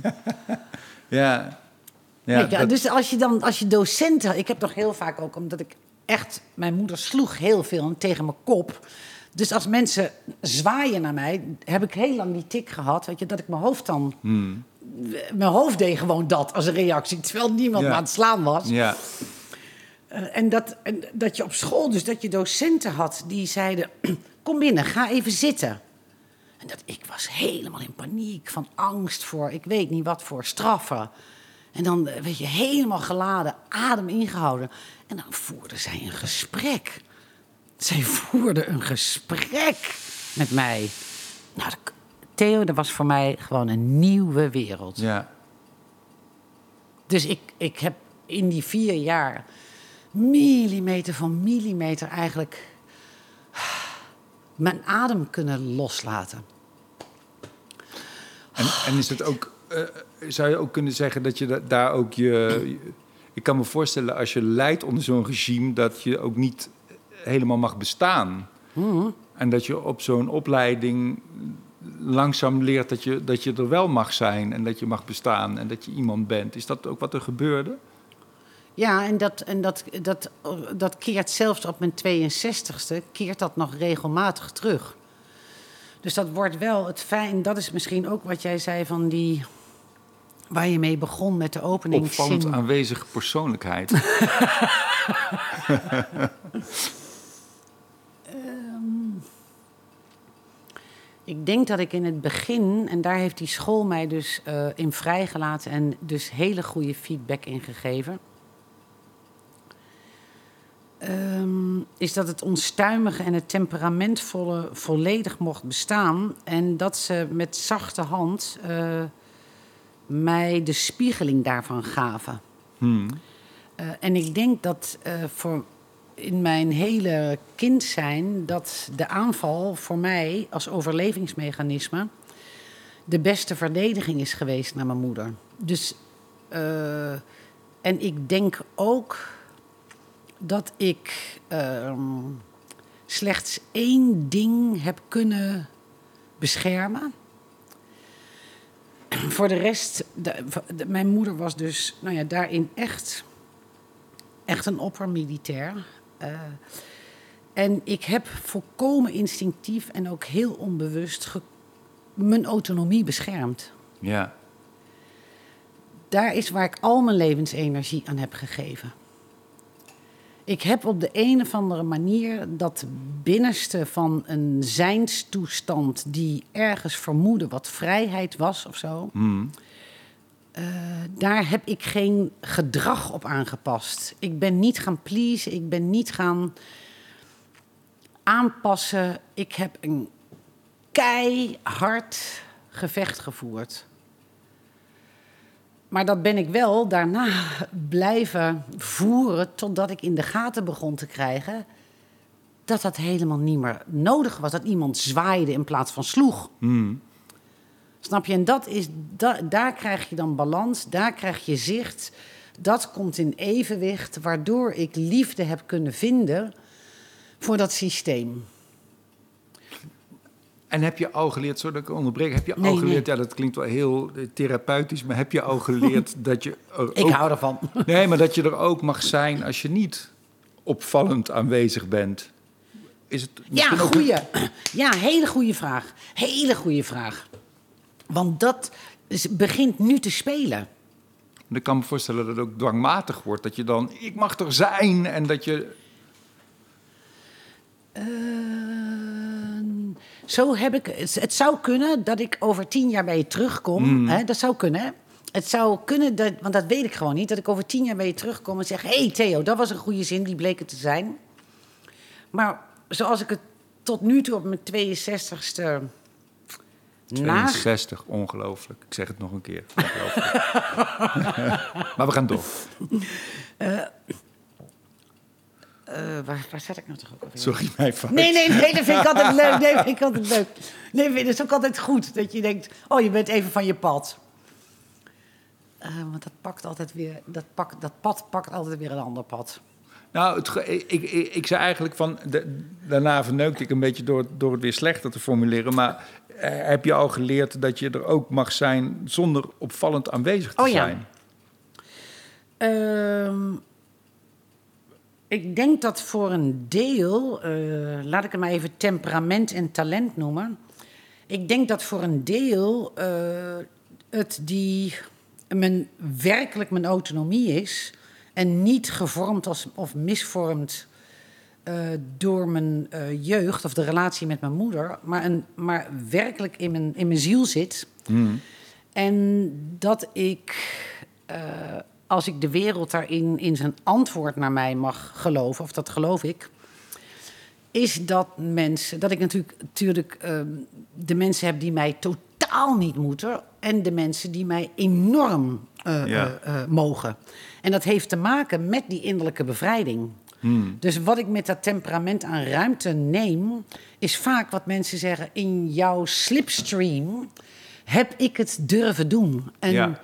Ja. Ja, dat- Dus als je dan, als je docenten. Ik heb toch heel vaak ook, omdat ik echt. Mijn moeder sloeg heel veel tegen mijn kop. Dus als mensen zwaaien naar mij, heb ik heel lang die tik gehad. Weet je, dat ik mijn hoofd dan. Mijn hoofd deed gewoon dat als een reactie. Terwijl niemand Ja. me aan het slaan was. ja. Eh, en, dat, en dat je op school, dus dat je docenten had die zeiden: Kom binnen, ga even zitten. En dat ik was helemaal in paniek, van angst voor, ik weet niet wat voor straffen. En dan, eh, weet je, helemaal geladen, adem ingehouden. En dan voerden zij een gesprek. Zij voerden een gesprek met mij. Nou, Theo, dat was voor mij gewoon een nieuwe wereld. ja. Dus ik, ik heb in die vier jaar millimeter van millimeter eigenlijk mijn adem kunnen loslaten. En, en is het ook, zou je ook kunnen zeggen dat je da- daar ook je. Ik kan me voorstellen, als je leidt onder zo'n regime, dat je ook niet helemaal mag bestaan. En dat je op zo'n opleiding langzaam leert dat je, dat je er wel mag zijn en dat je mag bestaan en dat je iemand bent. Is dat ook wat er gebeurde? Ja, en dat, en dat, dat, dat keert zelfs op mijn 62ste, keert dat nog regelmatig terug. Dus dat wordt wel het fijn, dat is misschien ook wat jij zei van die, waar je mee begon met de openingszin. Opvallend aanwezige persoonlijkheid. Ik denk dat ik in het begin, en daar heeft die school mij dus eh, in vrijgelaten en dus hele goede feedback in gegeven. ehm, is dat het onstuimige en het temperamentvolle volledig mocht bestaan. En dat ze met zachte hand eh, mij de spiegeling daarvan gaven. Hmm. Eh, en ik denk dat eh, voor in mijn hele kind zijn dat de aanval voor mij als overlevingsmechanisme de beste verdediging is geweest naar mijn moeder. Dus eh, en ik denk ook dat ik ehm, slechts één ding heb kunnen beschermen. Voor de rest, de- de- mijn moeder was dus nou ja, daarin echt, echt een oppermilitair. Eh, en ik heb volkomen instinctief en ook heel onbewust ge- mijn autonomie beschermd. Ja. Daar is waar ik al mijn levensenergie aan heb gegeven. Ik heb op de een of andere manier dat binnenste van een zijnstoestand die ergens vermoedde wat vrijheid was of zo. Hmm. eh, daar heb ik geen gedrag op aangepast. Ik ben niet gaan pleasen, ik ben niet gaan aanpassen. Ik heb een keihard gevecht gevoerd. Maar dat ben ik wel daarna blijven voeren totdat ik in de gaten begon te krijgen dat dat helemaal niet meer nodig was. Dat iemand zwaaide in plaats van sloeg. Hmm. Snap je? En dat is, da- daar krijg je dan balans, daar krijg je zicht. Dat komt in evenwicht, waardoor ik liefde heb kunnen vinden voor dat systeem. En heb je al geleerd, zodat ik onderbreek, heb je Nee, al geleerd, nee. ja dat klinkt wel heel eh, therapeutisch, maar heb je al geleerd dat je er Ik ook, hou ervan. nee, maar dat je er ook mag zijn als je niet opvallend aanwezig bent? Is het Ja, goeie. Ja, hele goede vraag. Hele goede vraag. Want dat is- begint nu te spelen. Ik kan me voorstellen dat het ook dwangmatig wordt. Dat je dan, ik mag er zijn. En dat je, Eh, zo heb ik. Het het zou kunnen dat ik over tien jaar bij je terugkom. Hè, dat zou kunnen. Hè? Het zou kunnen, dat, want dat weet ik gewoon niet, dat ik over tien jaar bij je terugkom en zeg: Hé hey Theo, dat was een goede zin, die bleek het te zijn. Maar zoals ik het tot nu toe op mijn 62ste. na- 62, ongelooflijk. Ik zeg het nog een keer. Ongelooflijk. maar we gaan door. Eh, waar, waar zat ik nou toch ook alweer? Sorry, mijn fout. Nee, nee, nee, dat vind ik altijd leuk. Nee, dat vind ik altijd leuk. Nee, dat is ook altijd goed. Dat je denkt, oh, je bent even van je pad. Eh, want dat pakt altijd weer, dat, pakt, dat pad pakt altijd weer een ander pad. Nou, het, ik, ik, ik, zei eigenlijk van... de- daarna verneukte ik een beetje door, door het weer slechter te formuleren. Maar eh, heb je al geleerd dat je er ook mag zijn... zonder opvallend aanwezig te Oh ja. zijn? Ik denk dat voor een deel, eh, laat ik het maar even temperament en talent noemen. Ik denk dat voor een deel eh, het die mijn, werkelijk mijn autonomie is. En niet gevormd als, of misvormd eh, door mijn jeugd of de relatie met mijn moeder. Maar, een, maar werkelijk in mijn, in mijn ziel zit. Hmm. En dat ik, als ik de wereld daarin in zijn antwoord naar mij mag geloven, of dat geloof ik, is dat mensen, dat ik natuurlijk, natuurlijk ehm, de mensen heb die mij totaal niet moeten en de mensen die mij enorm eh, Ja. eh, eh, mogen. En dat heeft te maken met die innerlijke bevrijding. Hmm. Dus wat ik met dat temperament aan ruimte neem, is vaak wat mensen zeggen: in jouw slipstream heb ik het durven doen. En Ja.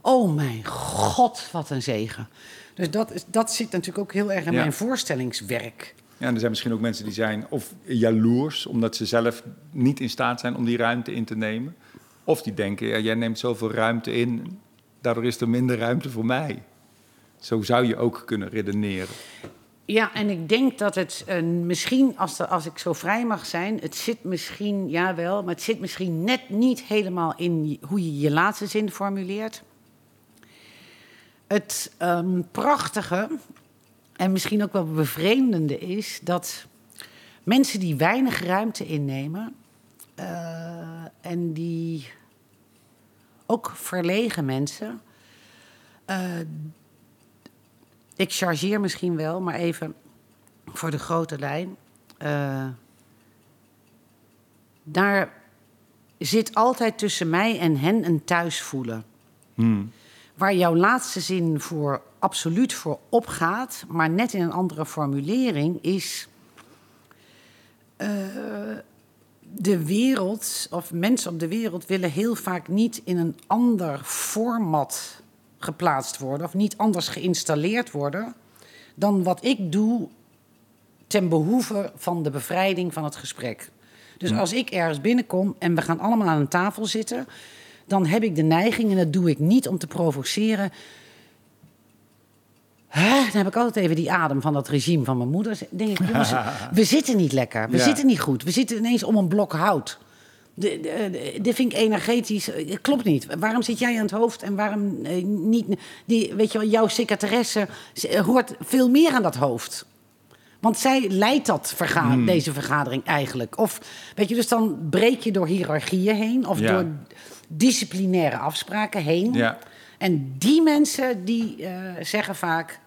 Oh mijn god, wat een zegen. Dus dat, is, dat zit natuurlijk ook heel erg in Ja. mijn voorstellingswerk. Ja, en er zijn misschien ook mensen die zijn of jaloers... omdat ze zelf niet in staat zijn om die ruimte in te nemen. Of die denken, ja, jij neemt zoveel ruimte in... daardoor is er minder ruimte voor mij. Zo zou je ook kunnen redeneren. Ja, en ik denk dat het eh, misschien, als, de- als ik zo vrij mag zijn, het zit misschien, jawel, maar het zit misschien net niet helemaal in hoe je je laatste zin formuleert. Het ehm, prachtige en misschien ook wel bevreemdende is dat mensen die weinig ruimte innemen eh, en die ook verlegen mensen, eh, ik chargeer misschien wel, maar even voor de grote lijn. Eh, daar zit altijd tussen mij en hen een thuisvoelen. Hmm. Waar jouw laatste zin voor absoluut voor opgaat, maar net in een andere formulering, is. eh, de wereld, of mensen op de wereld, willen heel vaak niet in een ander format geplaatst worden, of niet anders geïnstalleerd worden, dan wat ik doe ten behoeve van de bevrijding van het gesprek. Dus als ik ergens binnenkom en we gaan allemaal aan een tafel zitten, dan heb ik de neiging, en dat doe ik niet om te provoceren. Dan heb ik altijd even die adem van dat regime van mijn moeder. Denk ik, jongens, we zitten niet lekker. We Ja. zitten niet goed. We zitten ineens om een blok hout. Dit vind ik energetisch. eh, Klopt niet. Waarom zit jij aan het hoofd en waarom eh, niet? Die, weet je wel, jouw secretaresse eh, hoort veel meer aan dat hoofd. Want zij leidt dat verga Hmm. deze vergadering eigenlijk. Of weet je, dus dan breek je door hiërarchieën heen of Ja. door disciplinaire afspraken heen. Ja. En die mensen die eh, zeggen vaak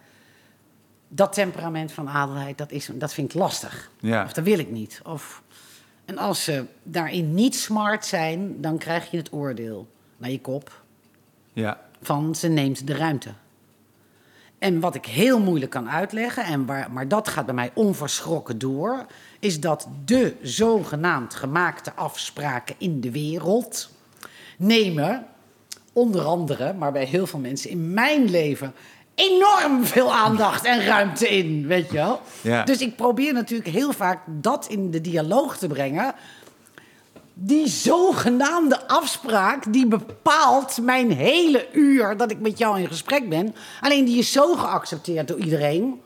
dat temperament van adelheid, dat, is, dat vind ik lastig. Ja. Of dat wil ik niet. Of, en als ze daarin niet smart zijn, dan krijg je het oordeel naar je kop Ja. van ze neemt de ruimte. En wat ik heel moeilijk kan uitleggen, en waar, maar dat gaat bij mij onverschrokken door, is dat de zogenaamd gemaakte afspraken in de wereld nemen, onder andere, maar bij heel veel mensen in mijn leven, enorm veel aandacht en ruimte in, weet je wel. Ja. Dus ik probeer natuurlijk heel vaak dat in de dialoog te brengen die zogenaamde afspraak die bepaalt mijn hele uur dat ik met jou in gesprek ben. Alleen die is zo geaccepteerd door iedereen.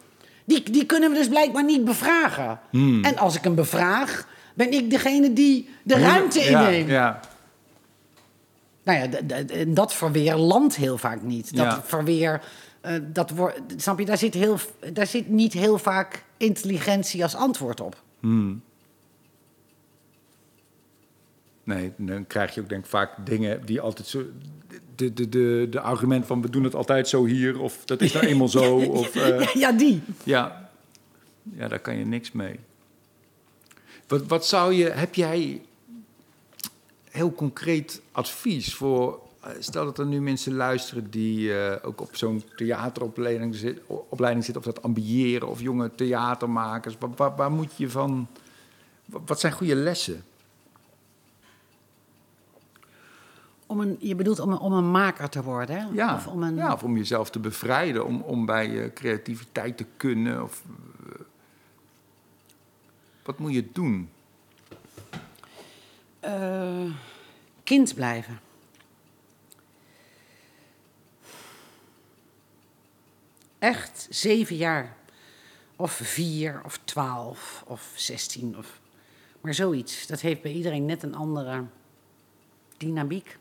Die, die kunnen we dus blijkbaar niet bevragen. En als ik hem bevraag, ben ik degene die de ruimte Ja, inneemt. Ja, Nou ja, dat verweer landt heel vaak niet. Dat Ja. verweer, eh, dat wordt, snap je, daar zit, heel, daar zit niet heel vaak intelligentie als antwoord op. Hmm. Nee, dan krijg je ook denk ik vaak dingen die altijd zo... de, de, de, de argument van we doen het altijd zo hier, of dat is nou eenmaal zo. Of, eh, Ja, die. ja. ja, daar kan je niks mee. Wat, wat zou je, heb jij heel concreet advies voor, eh, stel dat er nu mensen luisteren die eh, ook op zo'n theateropleiding zit, opleiding zitten, of dat ambiëren, of jonge theatermakers, waar, waar, waar moet je van, wa- wat zijn goede lessen? Om een, je bedoelt om een, om een maker te worden, hè? Ja, Of om een... ja, of om jezelf te bevrijden, om, om bij je creativiteit te kunnen. Of, eh, wat moet je doen? Eh, kind blijven. Echt zeven jaar. Of vier, of twaalf, of zestien. Of... Maar zoiets. Dat heeft bij iedereen net een andere dynamiek.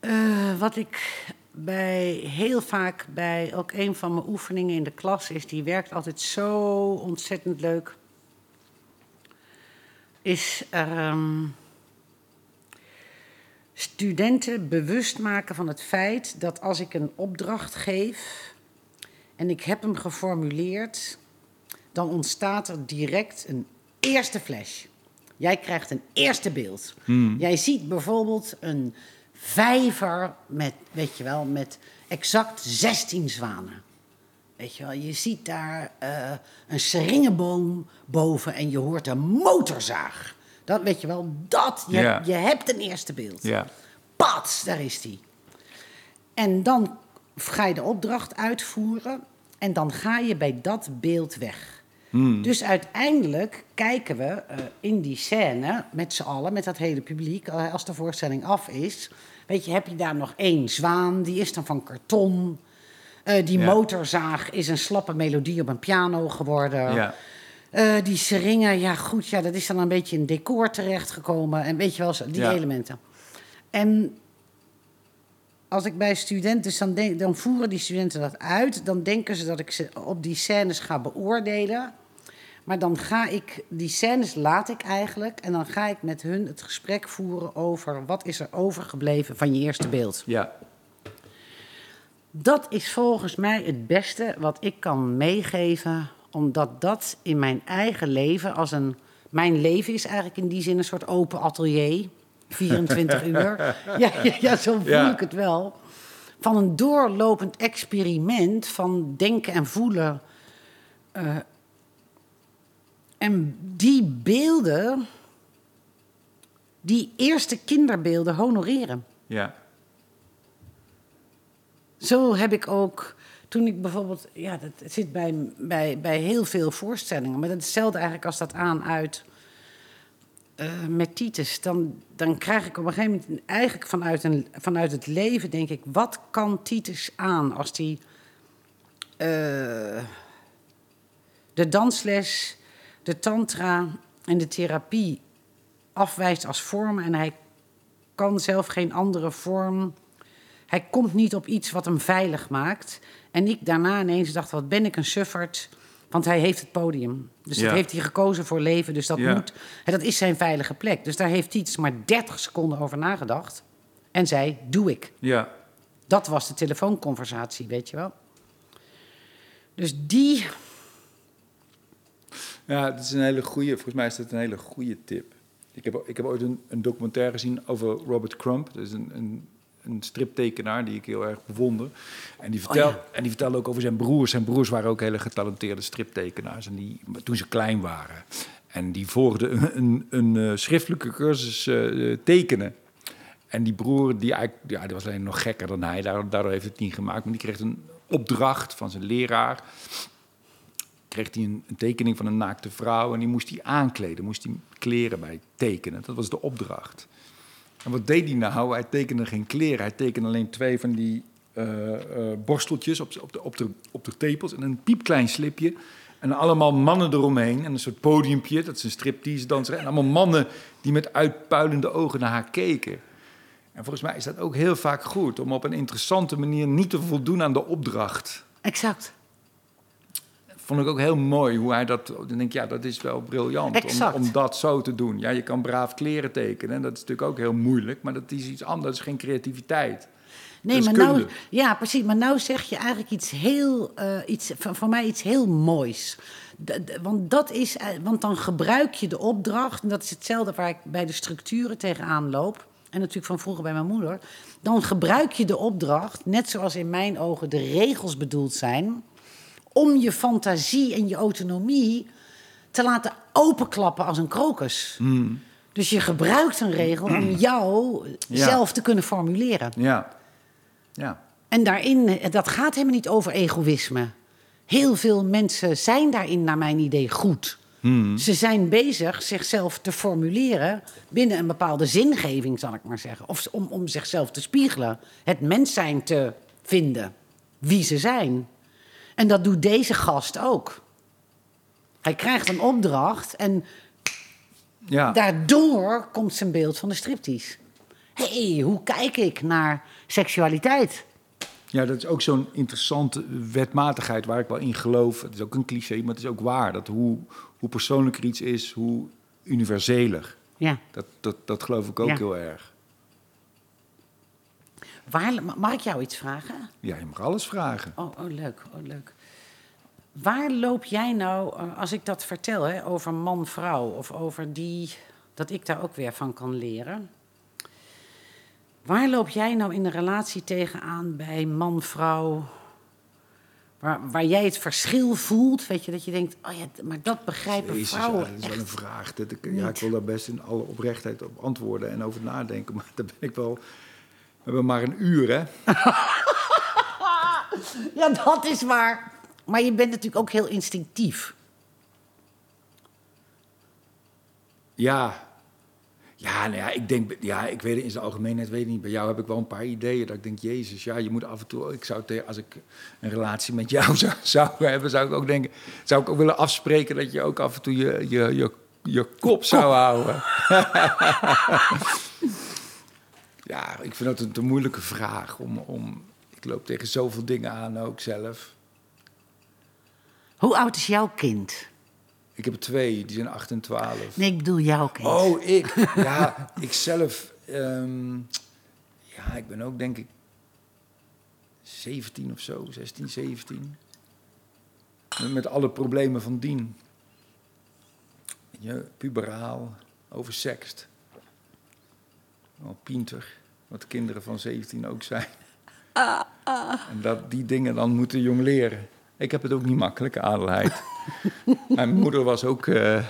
Eh, wat ik bij, heel vaak bij ook een van mijn oefeningen in de klas is, die werkt altijd zo ontzettend leuk is ehm, studenten bewust maken van het feit dat als ik een opdracht geef en ik heb hem geformuleerd, dan ontstaat er direct een eerste flash. Jij krijgt een eerste beeld. Jij ziet bijvoorbeeld een vijver met, weet je wel, met exact 16 zwanen. Weet je wel, je ziet daar eh, een seringenboom boven en je hoort een motorzaag. Dat weet je wel, dat, je, je hebt een eerste beeld. Ja, Pats, daar is die. En dan ga je de opdracht uitvoeren en dan ga je bij dat beeld weg. Dus uiteindelijk kijken we eh, in die scène met z'n allen, met dat hele publiek, eh, als de voorstelling af is. Weet je, heb je daar nog één zwaan, die is dan van karton. Eh, die Ja. motorzaag is een slappe melodie op een piano geworden. ja. Eh, die seringen, ja goed, ja, dat is dan een beetje in decor terechtgekomen. En weet je wel, die Ja. elementen. En als ik bij studenten, dus dan, denk, dan voeren die studenten dat uit. Dan denken ze dat ik ze op die scènes ga beoordelen. Maar dan ga ik, die scènes laat ik eigenlijk. En dan ga ik met hun het gesprek voeren over wat is er overgebleven van je eerste beeld. ja. Dat is volgens mij het beste wat ik kan meegeven, omdat dat in mijn eigen leven als een. Mijn leven is eigenlijk in die zin een soort open atelier. 24 uur. Ja, ja, ja zo voel Ja. ik het wel. Van een doorlopend experiment van denken en voelen. Eh, en die beelden, die eerste kinderbeelden honoreren. ja. Zo heb ik ook, toen ik bijvoorbeeld, ja, dat zit bij, bij, bij heel veel voorstellingen, maar dat is hetzelfde eigenlijk als dat aan uit eh, met Titus. Dan, dan krijg ik op een gegeven moment eigenlijk vanuit, een, vanuit het leven, denk ik, wat kan Titus aan als die eh, de dansles, de tantra en de therapie afwijst als vorm en hij kan zelf geen andere vorm hij komt niet op iets wat hem veilig maakt. En ik daarna ineens dacht, wat ben ik een sufferd. Want hij heeft het podium. Dus Ja. dat heeft hij gekozen voor leven. Dus dat, Ja. moet, hè, dat is zijn veilige plek. Dus daar heeft hij iets maar 30 seconden over nagedacht. En zei, doe ik. ja. Dat was de telefoonconversatie, weet je wel. Dus die... Ja, dat is een hele goede. Volgens mij is dat een hele goede tip. Ik heb, ik heb ooit een, een documentaire gezien over Robert Crump. Dat is een, een, een striptekenaar die ik heel erg bewonder. En die, vertel, ja. en die vertelde ook over zijn broers. Zijn broers waren ook hele getalenteerde striptekenaars. En die, toen ze klein waren. En die volgden een, een, een eh, schriftelijke cursus eh, tekenen. En die broer, die, eigenlijk, ja, die was alleen nog gekker dan hij. Daardoor, daardoor heeft het niet gemaakt. Maar die kreeg een opdracht van zijn leraar kreeg hij een, een tekening van een naakte vrouw en die moest hij aankleden, moest hij kleren bij tekenen. Dat was de opdracht. En wat deed hij nou? Hij tekende geen kleren, hij tekende alleen twee van die eh, eh, borsteltjes op, op, de, op, de, op de tepels en een piepklein slipje. En allemaal mannen eromheen en een soort podiumpje, dat is een striptease danser. En allemaal mannen die met uitpuilende ogen naar haar keken. En volgens mij is dat ook heel vaak goed om op een interessante manier niet te voldoen aan de opdracht. Exact. Vond ik ook heel mooi hoe hij dat... Dan denk ik, ja, dat is wel briljant om, om dat zo te doen. Ja, je kan braaf kleren tekenen. En dat is natuurlijk ook heel moeilijk. Maar dat is iets anders. Dat is geen creativiteit. Nee, maar nou, ja, precies. Maar nou zeg je eigenlijk iets heel, eh, iets, van, van mij iets heel moois. Want, dat is, eh, want dan gebruik je de opdracht, en dat is hetzelfde waar ik bij de structuren tegenaan loop. En natuurlijk van vroeger bij mijn moeder. Dan gebruik je de opdracht, net zoals in mijn ogen de regels bedoeld zijn, om je fantasie en je autonomie te laten openklappen als een krokus. Dus je gebruikt een regel om jou Ja. zelf te kunnen formuleren. Ja. Ja. En daarin, dat gaat helemaal niet over egoïsme. Heel veel mensen zijn daarin, naar mijn idee, goed. Ze zijn bezig zichzelf te formuleren binnen een bepaalde zingeving, zal ik maar zeggen. Of om, om zichzelf te spiegelen. Het mens zijn te vinden. Wie ze zijn. En dat doet deze gast ook. Hij krijgt een opdracht en Ja. daardoor komt zijn beeld van de striptease. Hé, hey, hoe kijk ik naar seksualiteit? Ja, dat is ook zo'n interessante wetmatigheid waar ik wel in geloof. Het is ook een cliché, maar het is ook waar. Dat hoe, hoe persoonlijker iets is, hoe universeler. Ja. Dat, dat, dat geloof ik ook Ja. heel erg. Waar, mag ik jou iets vragen? Ja, je mag alles vragen. Oh, oh leuk, oh, leuk. Waar loop jij nou, eh, als ik dat vertel, hè, over man-vrouw... of over die, dat ik daar ook weer van kan leren... Waar loop jij nou in de relatie tegenaan bij man-vrouw... Waar, waar jij het verschil voelt, weet je, dat je denkt... oh ja, maar dat begrijpen Jezus, ja, vrouwen dat is wel een vraag. Dat ik, ja, ik wil daar best in alle oprechtheid op antwoorden en over nadenken. Maar daar ben ik wel... We hebben maar een uur, hè? Ja, dat is waar. Maar je bent natuurlijk ook heel instinctief. Ja. Ja, nou ja, ik denk, ja, ik weet het in zijn algemeenheid, weet ik niet. Bij jou heb ik wel een paar ideeën dat ik denk, Jezus, ja, je moet af en toe, ik zou als ik een relatie met jou zou, zou hebben, zou ik ook denken, zou ik ook willen afspreken dat je ook af en toe je, je, je, je kop zou houden. ja, ik vind dat een te moeilijke vraag om, om, ik loop tegen zoveel dingen aan ook zelf. Hoe oud is jouw kind? Ik heb twee, die zijn 8 en 12. Nee, ik bedoel jouw kind. Oh, ik. Ja, ik zelf. ehm, ja, ik ben ook denk ik 17 of zo, 16, 17. Met- alle problemen van dien. Je, puberaal, oversext. Al pinter, wat de kinderen van 17 ook zijn. En dat die dingen dan moeten jong leren. Ik heb het ook niet makkelijk, Adelheid. Mijn moeder was ook... eh,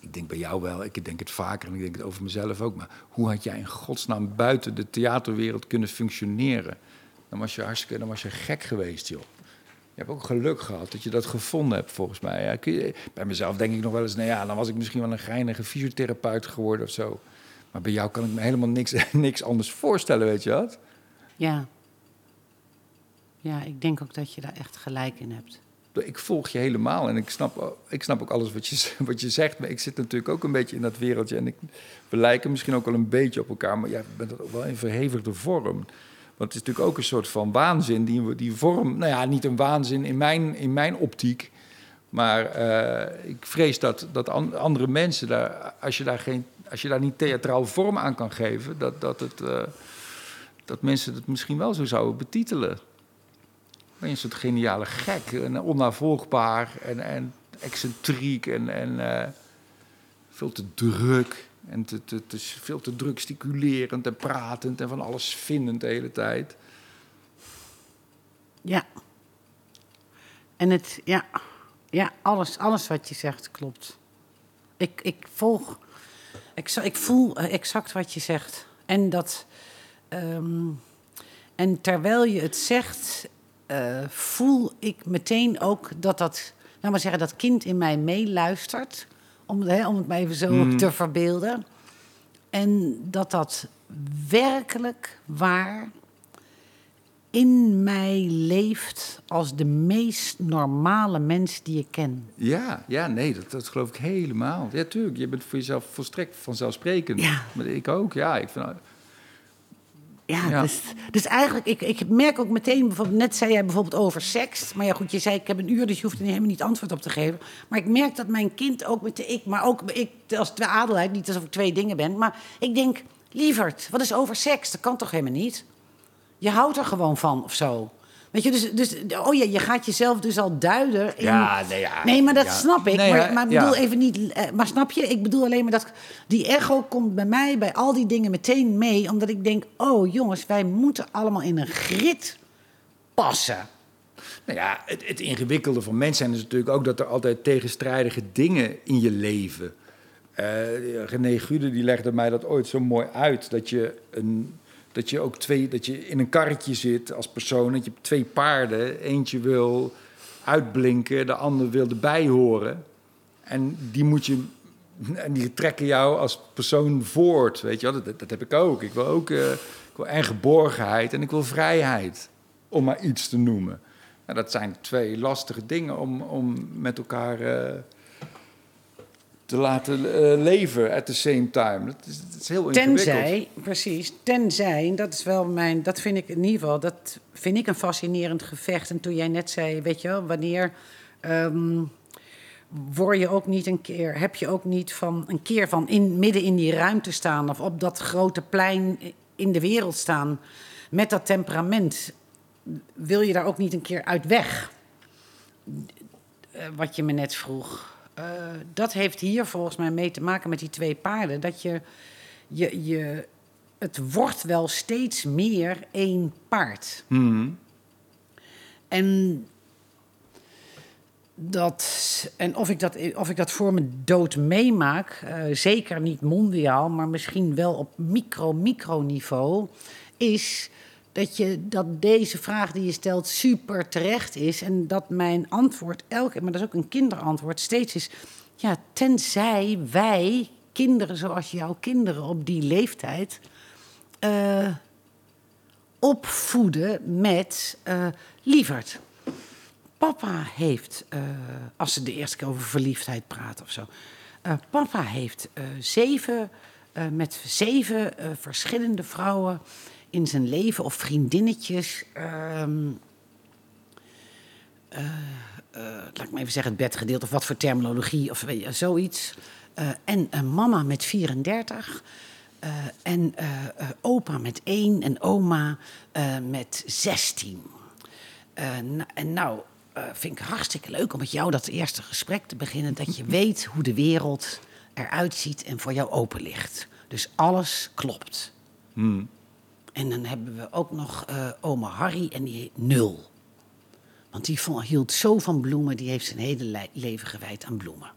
ik denk bij jou wel, ik denk het vaker en ik denk het over mezelf ook. Maar hoe had jij in godsnaam buiten de theaterwereld kunnen functioneren? Dan was je hartstikke, dan was je gek geweest, joh. Je hebt ook geluk gehad dat je dat gevonden hebt, volgens mij. Ja, kun je- bij mezelf denk ik nog wel eens, nou ja, dan was ik misschien wel een geinige fysiotherapeut geworden of zo. Maar bij jou kan ik me helemaal niks, niks anders voorstellen, weet je wat? Ja. Ja, ik denk ook dat je daar echt gelijk in hebt. Ik volg je helemaal en ik snap, ik snap ook alles wat je, wat je zegt. Maar ik zit natuurlijk ook een beetje in dat wereldje. En ik, we lijken misschien ook wel een beetje op elkaar. Maar jij bent dat ook wel in verhevigde vorm. Want het is natuurlijk ook een soort van waanzin. Die, die vorm, nou ja, niet een waanzin in mijn, in mijn optiek. Maar eh, ik vrees dat, dat an- andere mensen, daar, als, je daar geen, als je daar niet theatraal vorm aan kan geven... dat, dat, het, eh, dat mensen het misschien wel zo zouden betitelen. Ben je een soort geniale gek en onnavolgbaar en, en excentriek en, en eh, veel te druk. En te, te, veel te druk sticulerend en pratend en van alles vindend de hele tijd. Ja. En het, ja, ja alles, alles wat je zegt klopt. Ik, ik volg, ik, ik voel eh, exact wat je zegt. En dat, ehm, en terwijl je het zegt, eh, voel ik meteen ook dat dat, nou maar zeggen, dat kind in mij meeluistert. Om, hè, om het maar even zo te verbeelden. En dat dat werkelijk waar in mij leeft als de meest normale mens die ik ken. Ja, ja, nee, dat, dat geloof ik helemaal. Ja, tuurlijk, je bent voor jezelf volstrekt vanzelfsprekend. Ja. Maar ik ook, ja. Ik vind, Ja, Ja. Dus, dus eigenlijk, ik, ik merk ook meteen, bijvoorbeeld, net zei jij bijvoorbeeld over seks. Maar ja, goed, je zei ik heb een uur, dus je hoeft er helemaal niet antwoord op te geven. Maar ik merk dat mijn kind ook met de ik, maar ook ik als twee adelheid, niet alsof ik twee dingen ben. Maar ik denk, lieverd, wat is over seks? Dat kan toch helemaal niet? Je houdt er gewoon van of zo. Weet je, dus, dus oh ja, je gaat jezelf dus al duiden. In, Ja, nee, ja, nee, maar dat ja. snap ik. Nee, maar, ik bedoel even niet. eh, Maar snap je? Ik bedoel alleen maar dat die echo komt bij mij bij al die dingen meteen mee, omdat ik denk: oh jongens, wij moeten allemaal in een grid passen. Nou ja, het, het ingewikkelde van mens zijn is natuurlijk ook dat er altijd tegenstrijdige dingen in je leven. Eh René Gude die legde mij dat ooit zo mooi uit. Dat je, een, dat je ook twee, dat je in een karretje zit als persoon. Dat je twee paarden. Eentje wil uitblinken, de ander wil erbij horen. En die moet je. En die trekken jou als persoon voort. Weet je wel, dat, dat heb ik ook. Ik wil ook eh, ik wil en geborgenheid en ik wil vrijheid. Om maar iets te noemen. Nou, dat zijn twee lastige dingen om, om met elkaar eh, te laten eh, leven at the same time. Dat is, is heel ingewikkeld. Tenzij, precies, tenzij, en dat is wel mijn, dat vind ik in ieder geval, dat vind ik een fascinerend gevecht. En toen jij net zei, weet je wel, wanneer ehm, word je ook niet een keer, heb je ook niet van een keer van in, midden in die ruimte staan of op dat grote plein in de wereld staan met dat temperament, wil je daar ook niet een keer uit weg? Eh, wat je me net vroeg. Eh, dat heeft hier volgens mij mee te maken met die twee paarden. Dat je, je, je, het wordt wel steeds meer één paard. Mhm. En, dat, en of, ik dat, of ik dat voor mijn dood meemaak, eh, zeker niet mondiaal, maar misschien wel op micro-microniveau, is dat, je, dat deze vraag die je stelt super terecht is. En dat mijn antwoord, elke, maar dat is ook een kinderantwoord, steeds is: ja, tenzij wij, kinderen zoals jouw kinderen op die leeftijd, eh, opvoeden met eh lieverd. Papa heeft, eh, als ze de eerste keer over verliefdheid praten of zo. papa heeft zeven, met zeven verschillende vrouwen in zijn leven of vriendinnetjes. ehm, eh, eh, laat ik maar even zeggen, het bed gedeeld of wat voor terminologie of zoiets. Eh, en een mama met 34. eh, en opa met 1 en oma met 16. Eh, nou, en nou vind ik hartstikke leuk om met jou dat eerste gesprek te beginnen. Dat je weet hoe de wereld eruit ziet en voor jou open ligt. Dus alles klopt. Hmm. En dan hebben we ook nog eh, oma Harry en die nul. Want die vond, hield zo van bloemen, die heeft zijn hele le- leven gewijd aan bloemen.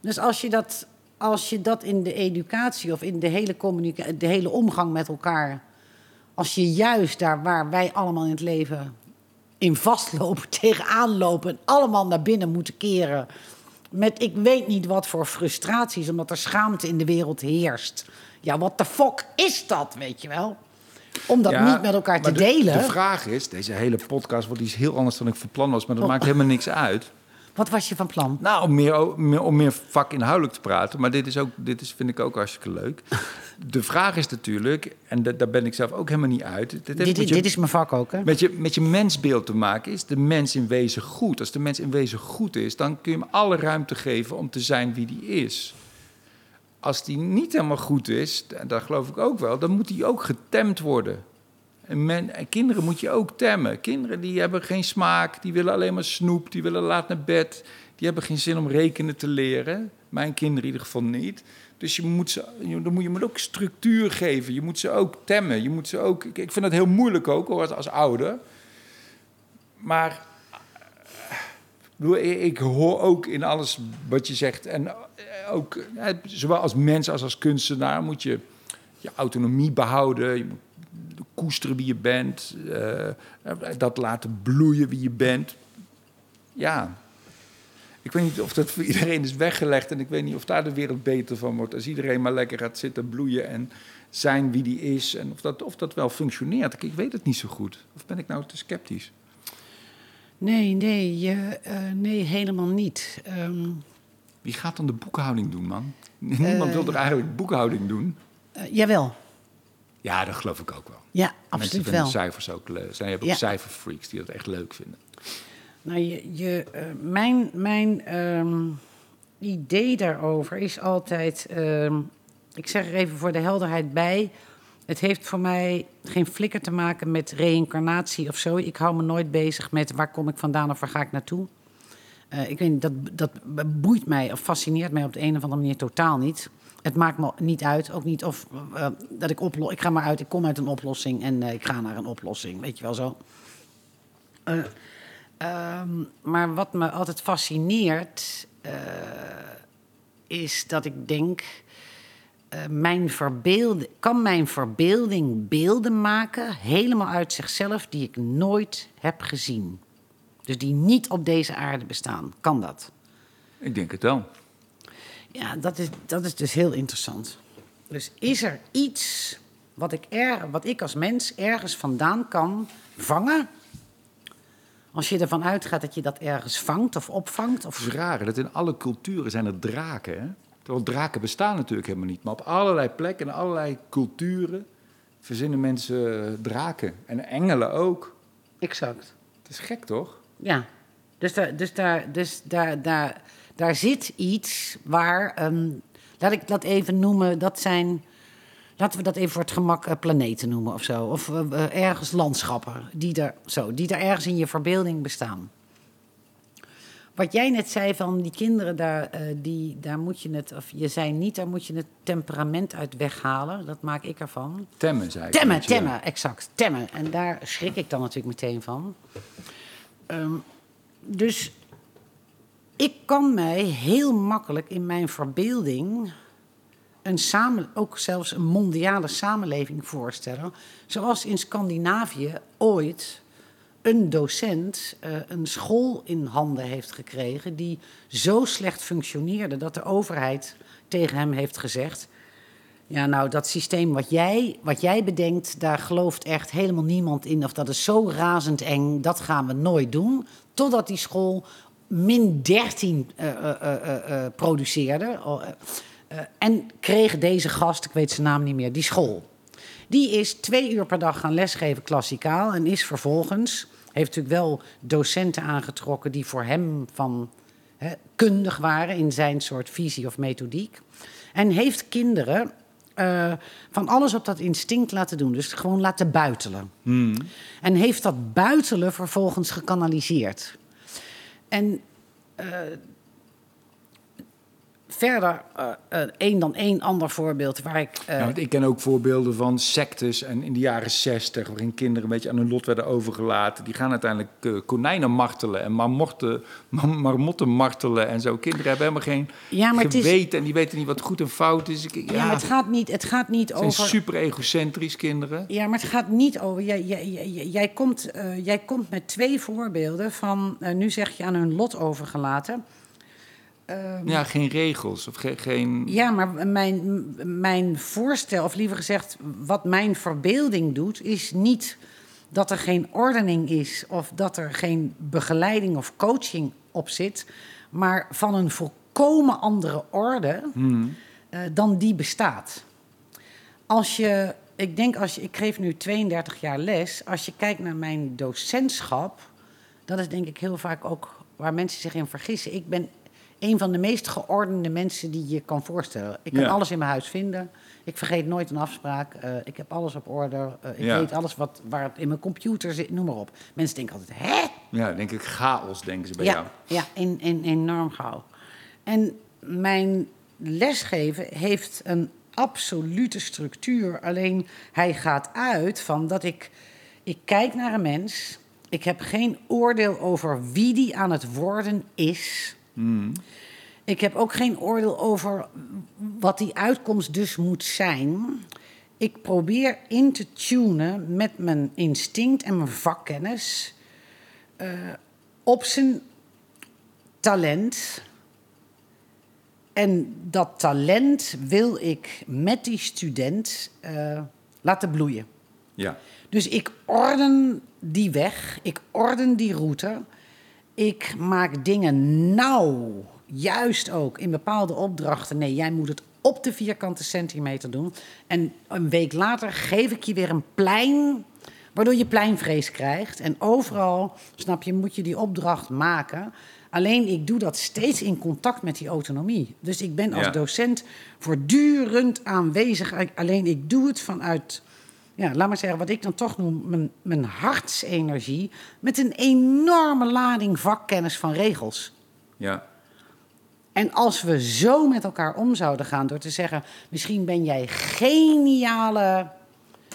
Dus als je dat, als je dat in de educatie of in de hele, de hele omgang met elkaar... als je juist daar waar wij allemaal in het leven in vastlopen, tegenaan lopen... en allemaal naar binnen moeten keren... met ik weet niet wat voor frustraties... omdat er schaamte in de wereld heerst. Ja, wat de fuck is dat, weet je wel? Om dat Ja, niet met elkaar te de, delen. De vraag is, deze hele podcast wordt iets heel anders dan ik van plan was, maar dat Oh. maakt helemaal niks uit. Wat was je van plan? Nou, om meer, om meer vakinhoudelijk te praten, maar dit, is ook, dit is, vind ik ook hartstikke leuk. De vraag is natuurlijk, en da- daar ben ik zelf ook helemaal niet uit. Dit, je- dit is mijn vak ook, hè? met je, met je mensbeeld te maken. Is de mens in wezen goed? Als de mens in wezen goed is, dan kun je hem alle ruimte geven om te zijn wie die is. Als die niet helemaal goed is, dat geloof ik ook wel, dan moet die ook getemd worden. En, men, en kinderen moet je ook temmen. Kinderen die hebben geen smaak, die willen alleen maar snoep, die willen laat naar bed. Die hebben geen zin om rekenen te leren. Mijn kinderen in ieder geval niet. Dus je moet ze, dan moet je moet ook structuur geven. Je moet ze ook temmen. Je moet ze ook, ik, ik vind dat heel moeilijk ook hoor, als, als ouder. Maar eh, ik hoor ook in alles wat je zegt. En eh, ook, eh, zowel als mens als als kunstenaar, moet je je autonomie behouden. Je moet koesteren wie je bent. eh, dat laten bloeien wie je bent. Ja. Ik weet niet of dat voor iedereen is weggelegd. En ik weet niet of daar de wereld beter van wordt. Als iedereen maar lekker gaat zitten bloeien en zijn wie die is. En of dat, of dat wel functioneert. Ik, weet het niet zo goed. Of ben ik nou te sceptisch? Nee, nee, je, eh, nee, helemaal niet. Ehm, Wie gaat dan de boekhouding doen, man? Niemand Eh. wil er eigenlijk boekhouding doen. eh, jawel. Ja, dat geloof ik ook wel. Ja, Mensen absoluut vinden wel. cijfers ook leuk. Zijn hebben ook cijferfreaks die dat echt leuk vinden. Nou, je, je, eh, mijn mijn ehm, idee daarover is altijd... ehm, ik zeg er even voor de helderheid bij... Het heeft voor mij geen flikker te maken met reïncarnatie of zo. Ik hou me nooit bezig met waar kom ik vandaan of waar ga ik naartoe. Eh, ik weet niet, dat, dat boeit mij of fascineert mij op de een of andere manier totaal niet. Het maakt me niet uit, ook niet of eh, dat ik oplos. Ik ga maar uit, ik kom uit een oplossing en eh, ik ga naar een oplossing, weet je wel zo. Eh, ehm, maar wat me altijd fascineert, is dat ik denk. mijn verbeelding, kan mijn verbeelding beelden maken, helemaal uit zichzelf, die ik nooit heb gezien? Dus die niet op deze aarde bestaan. Kan dat? Ik denk het wel. Ja, dat is, dat is dus heel interessant. Dus is er iets wat ik, er, wat ik als mens ergens vandaan kan vangen? Als je ervan uitgaat dat je dat ergens vangt of opvangt? Het Of... is raar, dat in alle culturen zijn er draken. Hè? Terwijl draken bestaan natuurlijk helemaal niet. Maar op allerlei plekken en allerlei culturen verzinnen mensen draken. En engelen ook. Exact. Het is gek, toch? Ja. Dus, daar, dus, daar, dus daar, daar, daar zit iets waar, ehm, laat ik dat even noemen, dat zijn, laten we dat even voor het gemak eh, planeten noemen of zo. Of eh, eh, ergens landschappen die er, zo, die er ergens in je verbeelding bestaan. Wat jij net zei van die kinderen, daar, die, daar moet je het, of je zei niet, daar moet je het temperament uit weghalen. Dat maak ik ervan. Temmen, zei ik. Temmen, temmen, exact. Temmen. En daar schrik ik dan natuurlijk meteen van. Ehm, dus ik kan mij heel makkelijk in mijn verbeelding een samen, ook zelfs een mondiale samenleving voorstellen. Zoals in Scandinavië ooit een docent eh, een school in handen heeft gekregen die zo slecht functioneerde dat de overheid tegen hem heeft gezegd: ja, nou, dat systeem wat jij, wat jij bedenkt, daar gelooft echt helemaal niemand in. Of dat is zo razend eng, dat gaan we nooit doen. Totdat die school min 13 eh, eh, eh, eh, produceerde. Oh, en kreeg deze gast, ik weet zijn naam niet meer, die school. Die is twee uur per dag gaan lesgeven klassikaal. En is vervolgens, heeft natuurlijk wel docenten aangetrokken die voor hem van kundig waren in zijn soort visie of methodiek. En heeft kinderen eh, van alles op dat instinct laten doen. Dus gewoon laten buitelen. En heeft dat buitelen vervolgens gekanaliseerd. En eh, verder, eh, eh, één dan één ander voorbeeld waar ik... eh, Ja, want ik ken ook voorbeelden van sectes en in de jaren zestig... waarin kinderen een beetje aan hun lot werden overgelaten. Die gaan uiteindelijk eh, konijnen martelen en marmotten, mar- marmotten martelen en zo. Kinderen hebben helemaal geen Ja, maar het is- geweten en die weten niet wat goed en fout is. Ik- ja, maar het gaat niet, het gaat niet zijn over... super egocentrisch, kinderen. Ja, maar het gaat niet over. Jij, jij, jij, jij komt, eh, jij komt met twee voorbeelden van. eh, nu zeg je aan hun lot overgelaten. Ehm, Ja, geen regels of ge- geen... Ja, maar mijn, mijn voorstel, of liever gezegd, wat mijn verbeelding doet, is niet dat er geen ordening is of dat er geen begeleiding of coaching op zit, maar van een volkomen andere orde eh, dan die bestaat. Als je, ik denk als je, ik geef nu 32 jaar les, als je kijkt naar mijn docentschap, dat is denk ik heel vaak ook waar mensen zich in vergissen. Ik ben een van de meest geordende mensen die je kan voorstellen. Ik kan Ja. alles in mijn huis vinden. Ik vergeet nooit een afspraak. eh, ik heb alles op orde. eh, ik Ja. weet alles wat, waar het in mijn computer zit, noem maar op. Mensen denken altijd, hè? Ja, denk ik chaos, denken ze bij ja, jou. Ja, in, in, enorm gauw. En mijn lesgeven heeft een absolute structuur. Alleen hij gaat uit van dat ik... Ik kijk naar een mens. Ik heb geen oordeel over wie die aan het worden is. Ik heb ook geen oordeel over wat die uitkomst dus moet zijn. Ik probeer in te tunen met mijn instinct en mijn vakkennis eh, op zijn talent. En dat talent wil ik met die student eh, laten bloeien. Ja. Dus ik orden die weg, ik orden die route. Ik maak dingen nauw, juist ook in bepaalde opdrachten. Nee, jij moet het op de vierkante centimeter doen. En een week later geef ik je weer een plein, waardoor je pleinvrees krijgt. En overal, snap je, moet je die opdracht maken. Alleen ik doe dat steeds in contact met die autonomie. Dus ik ben als Ja. docent voortdurend aanwezig. Alleen ik doe het vanuit, ja, laat maar zeggen, wat ik dan toch noem mijn, mijn hartsenergie. Met een enorme lading vakkennis van regels. Ja. En als we zo met elkaar om zouden gaan door te zeggen: misschien ben jij geniale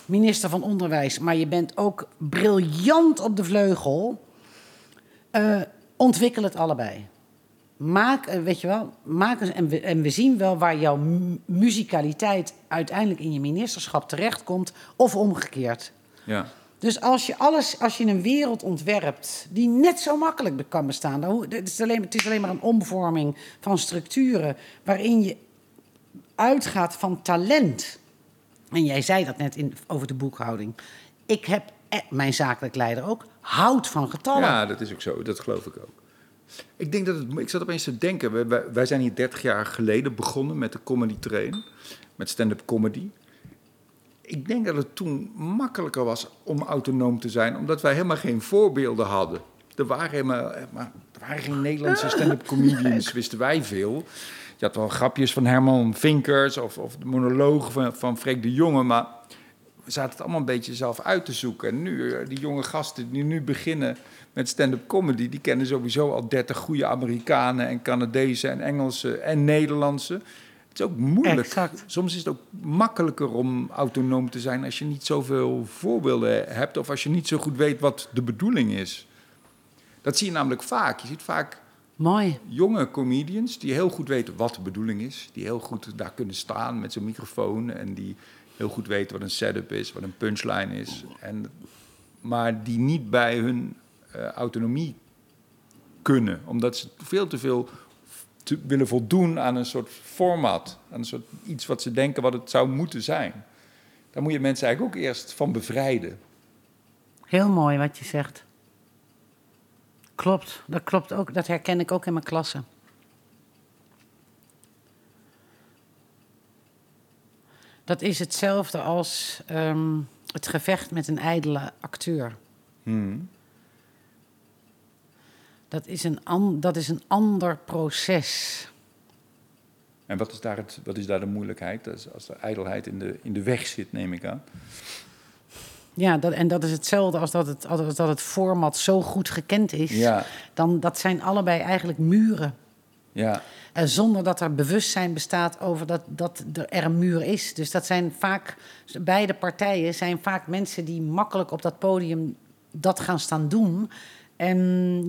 minister van Onderwijs, maar je bent ook briljant op de vleugel. eh, ontwikkel het allebei. Maak, eh, weet je wel, maak eens, en, we, en we zien wel waar jouw mu- muzikaliteit uiteindelijk in je ministerschap terechtkomt, of omgekeerd. Ja. Dus als je, alles, als je een wereld ontwerpt die net zo makkelijk kan bestaan, dan, het, is alleen, het is alleen maar een omvorming van structuren waarin je uitgaat van talent. En jij zei dat net in, over de boekhouding. Ik heb, eh, mijn zakelijk leider ook, houdt van getallen. Ja, dat is ook zo. Dat geloof ik ook. Ik denk dat het, ik zat opeens te denken. Wij, wij- wij zijn hier 30 jaar geleden begonnen met de comedy train, met stand-up comedy. Ik denk dat het toen makkelijker was om autonoom te zijn, omdat wij helemaal geen voorbeelden hadden. Er waren, helemaal, maar, er waren geen Nederlandse stand-up comedians, wisten wij veel. Je had wel grapjes van Herman Vinkers of, of de monologen van, van Freek de Jonge, maar we zaten het allemaal een beetje zelf uit te zoeken. En nu, eh, die jonge gasten die nu beginnen met stand-up comedy, die kennen sowieso al 30 goede Amerikanen en Canadezen en Engelsen en Nederlandse. Het is ook moeilijk. Exact. Soms is het ook makkelijker om autonoom te zijn als je niet zoveel voorbeelden hebt of als je niet zo goed weet wat de bedoeling is. Dat zie je namelijk vaak. Je ziet vaak Mooi. jonge comedians die heel goed weten wat de bedoeling is. Die heel goed daar kunnen staan met zo'n microfoon. En die heel goed weten wat een setup is, wat een punchline is. En, maar die niet bij hun autonomie kunnen. Omdat ze veel te veel te willen voldoen aan een soort format. Aan een soort iets wat ze denken wat het zou moeten zijn. Daar moet je mensen eigenlijk ook eerst van bevrijden. Heel mooi wat je zegt. Klopt, dat klopt ook. Dat herken ik ook in mijn klasse. Dat is hetzelfde als ehm, het gevecht met een ijdele acteur. Hmm. Dat is een, an, dat is een ander proces. En wat is, daar het, wat is daar de moeilijkheid? Dat is als er ijdelheid in de, in de weg zit, neem ik aan. Ja, dat, en dat is hetzelfde als dat het, als dat het format zo goed gekend is. Ja, Dan, dat zijn allebei eigenlijk muren. ja, En zonder dat er bewustzijn bestaat over dat, dat er een muur is. Dus dat zijn vaak, beide partijen zijn vaak mensen die makkelijk op dat podium dat gaan staan doen. En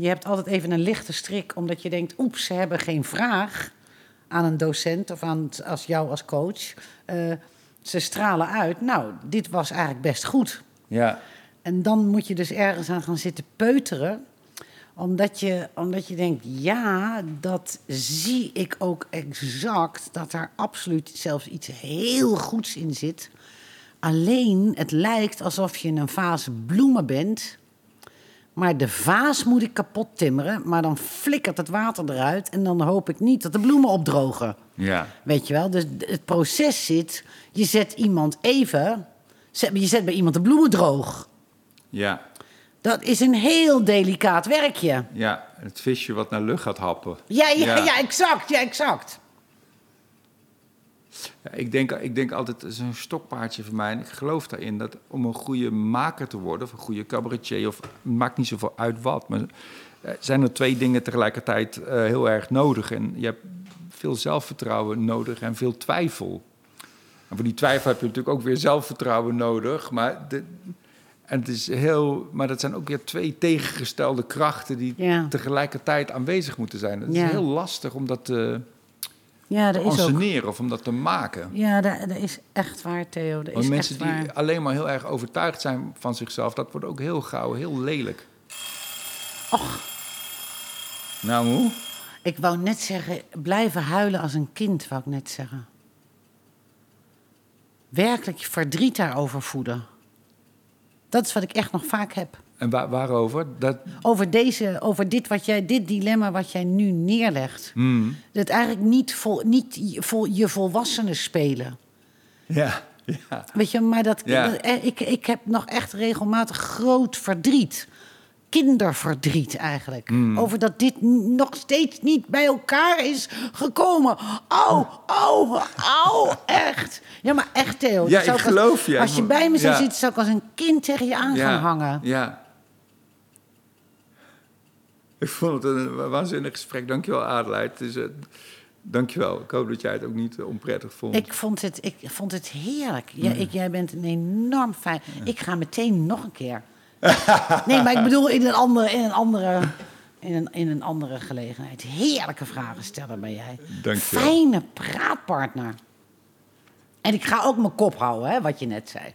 je hebt altijd even een lichte strik, omdat je denkt, oeps, ze hebben geen vraag aan een docent of aan als jou als coach. Eh, ze stralen uit, nou, dit was eigenlijk best goed. ja, En dan moet je dus ergens aan gaan zitten peuteren. Omdat je, omdat je denkt, ja, dat zie ik ook exact. Dat er absoluut zelfs iets heel goeds in zit. Alleen, het lijkt alsof je in een vaas bloemen bent. Maar de vaas moet ik kapot timmeren. Maar dan flikkert het water eruit. En dan hoop ik niet dat de bloemen opdrogen. ja, Weet je wel? Dus het proces zit. Je zet iemand even. Je zet bij iemand de bloemen droog. ja, Dat is een heel delicaat werkje. ja. Het visje wat naar lucht gaat happen. Ja, ja, Ja. ja, exact. Ja, exact. Ja, ik, denk, ik denk altijd, het is een stokpaardje voor mij. En ik geloof daarin dat om een goede maker te worden, of een goede cabaretier, of maakt niet zoveel uit wat. Maar eh, zijn er twee dingen tegelijkertijd eh, heel erg nodig. En je hebt veel zelfvertrouwen nodig en veel twijfel. En voor die twijfel heb je natuurlijk ook weer zelfvertrouwen nodig. Maar, de, en het is heel, maar dat zijn ook weer twee tegengestelde krachten die Ja. tegelijkertijd aanwezig moeten zijn. Het Ja. is heel lastig om dat te, Ja, te of om dat te maken. Ja, dat, is echt waar, Theo. Dat Want is mensen echt waar. die alleen maar heel erg overtuigd zijn van zichzelf, dat wordt ook heel gauw heel lelijk. Och, Nou, hoe? ik wou net zeggen, blijven huilen als een kind, wou ik net zeggen. Werkelijk je verdriet daarover voeden. Dat is wat ik echt nog vaak heb. En waar, waarover? Dat, Over, deze, over dit, wat jij, dit dilemma wat jij nu neerlegt. Hmm. Dat eigenlijk niet, vol, niet je, vol, je volwassenen spelen. ja, ja. Weet je, maar dat, Ja. dat- eh, ik, ik heb nog echt regelmatig groot verdriet. Kinderverdriet eigenlijk. Hmm. Over dat dit nog steeds niet bij elkaar is gekomen. Au, au, au, echt. Ja, maar echt, Theo. Ja, ik als- geloof je. Als je bij me zou Ja. zitten, zou ik als een kind tegen je aan gaan hangen. Ja. Ik vond het een waanzinnig gesprek. Dankjewel, Adelheid. Het is, eh, dankjewel. Ik hoop dat jij het ook niet eh, onprettig vond. Ik vond het, ik vond het heerlijk. Ik, jij bent een enorm fijn. Ik ga meteen nog een keer. nee, maar ik bedoel in een andere, in een andere, in een, in een andere gelegenheid. Heerlijke vragen stellen ben jij. Dankjewel. Fijne praatpartner. En ik ga ook mijn kop houden, hè, wat je net zei.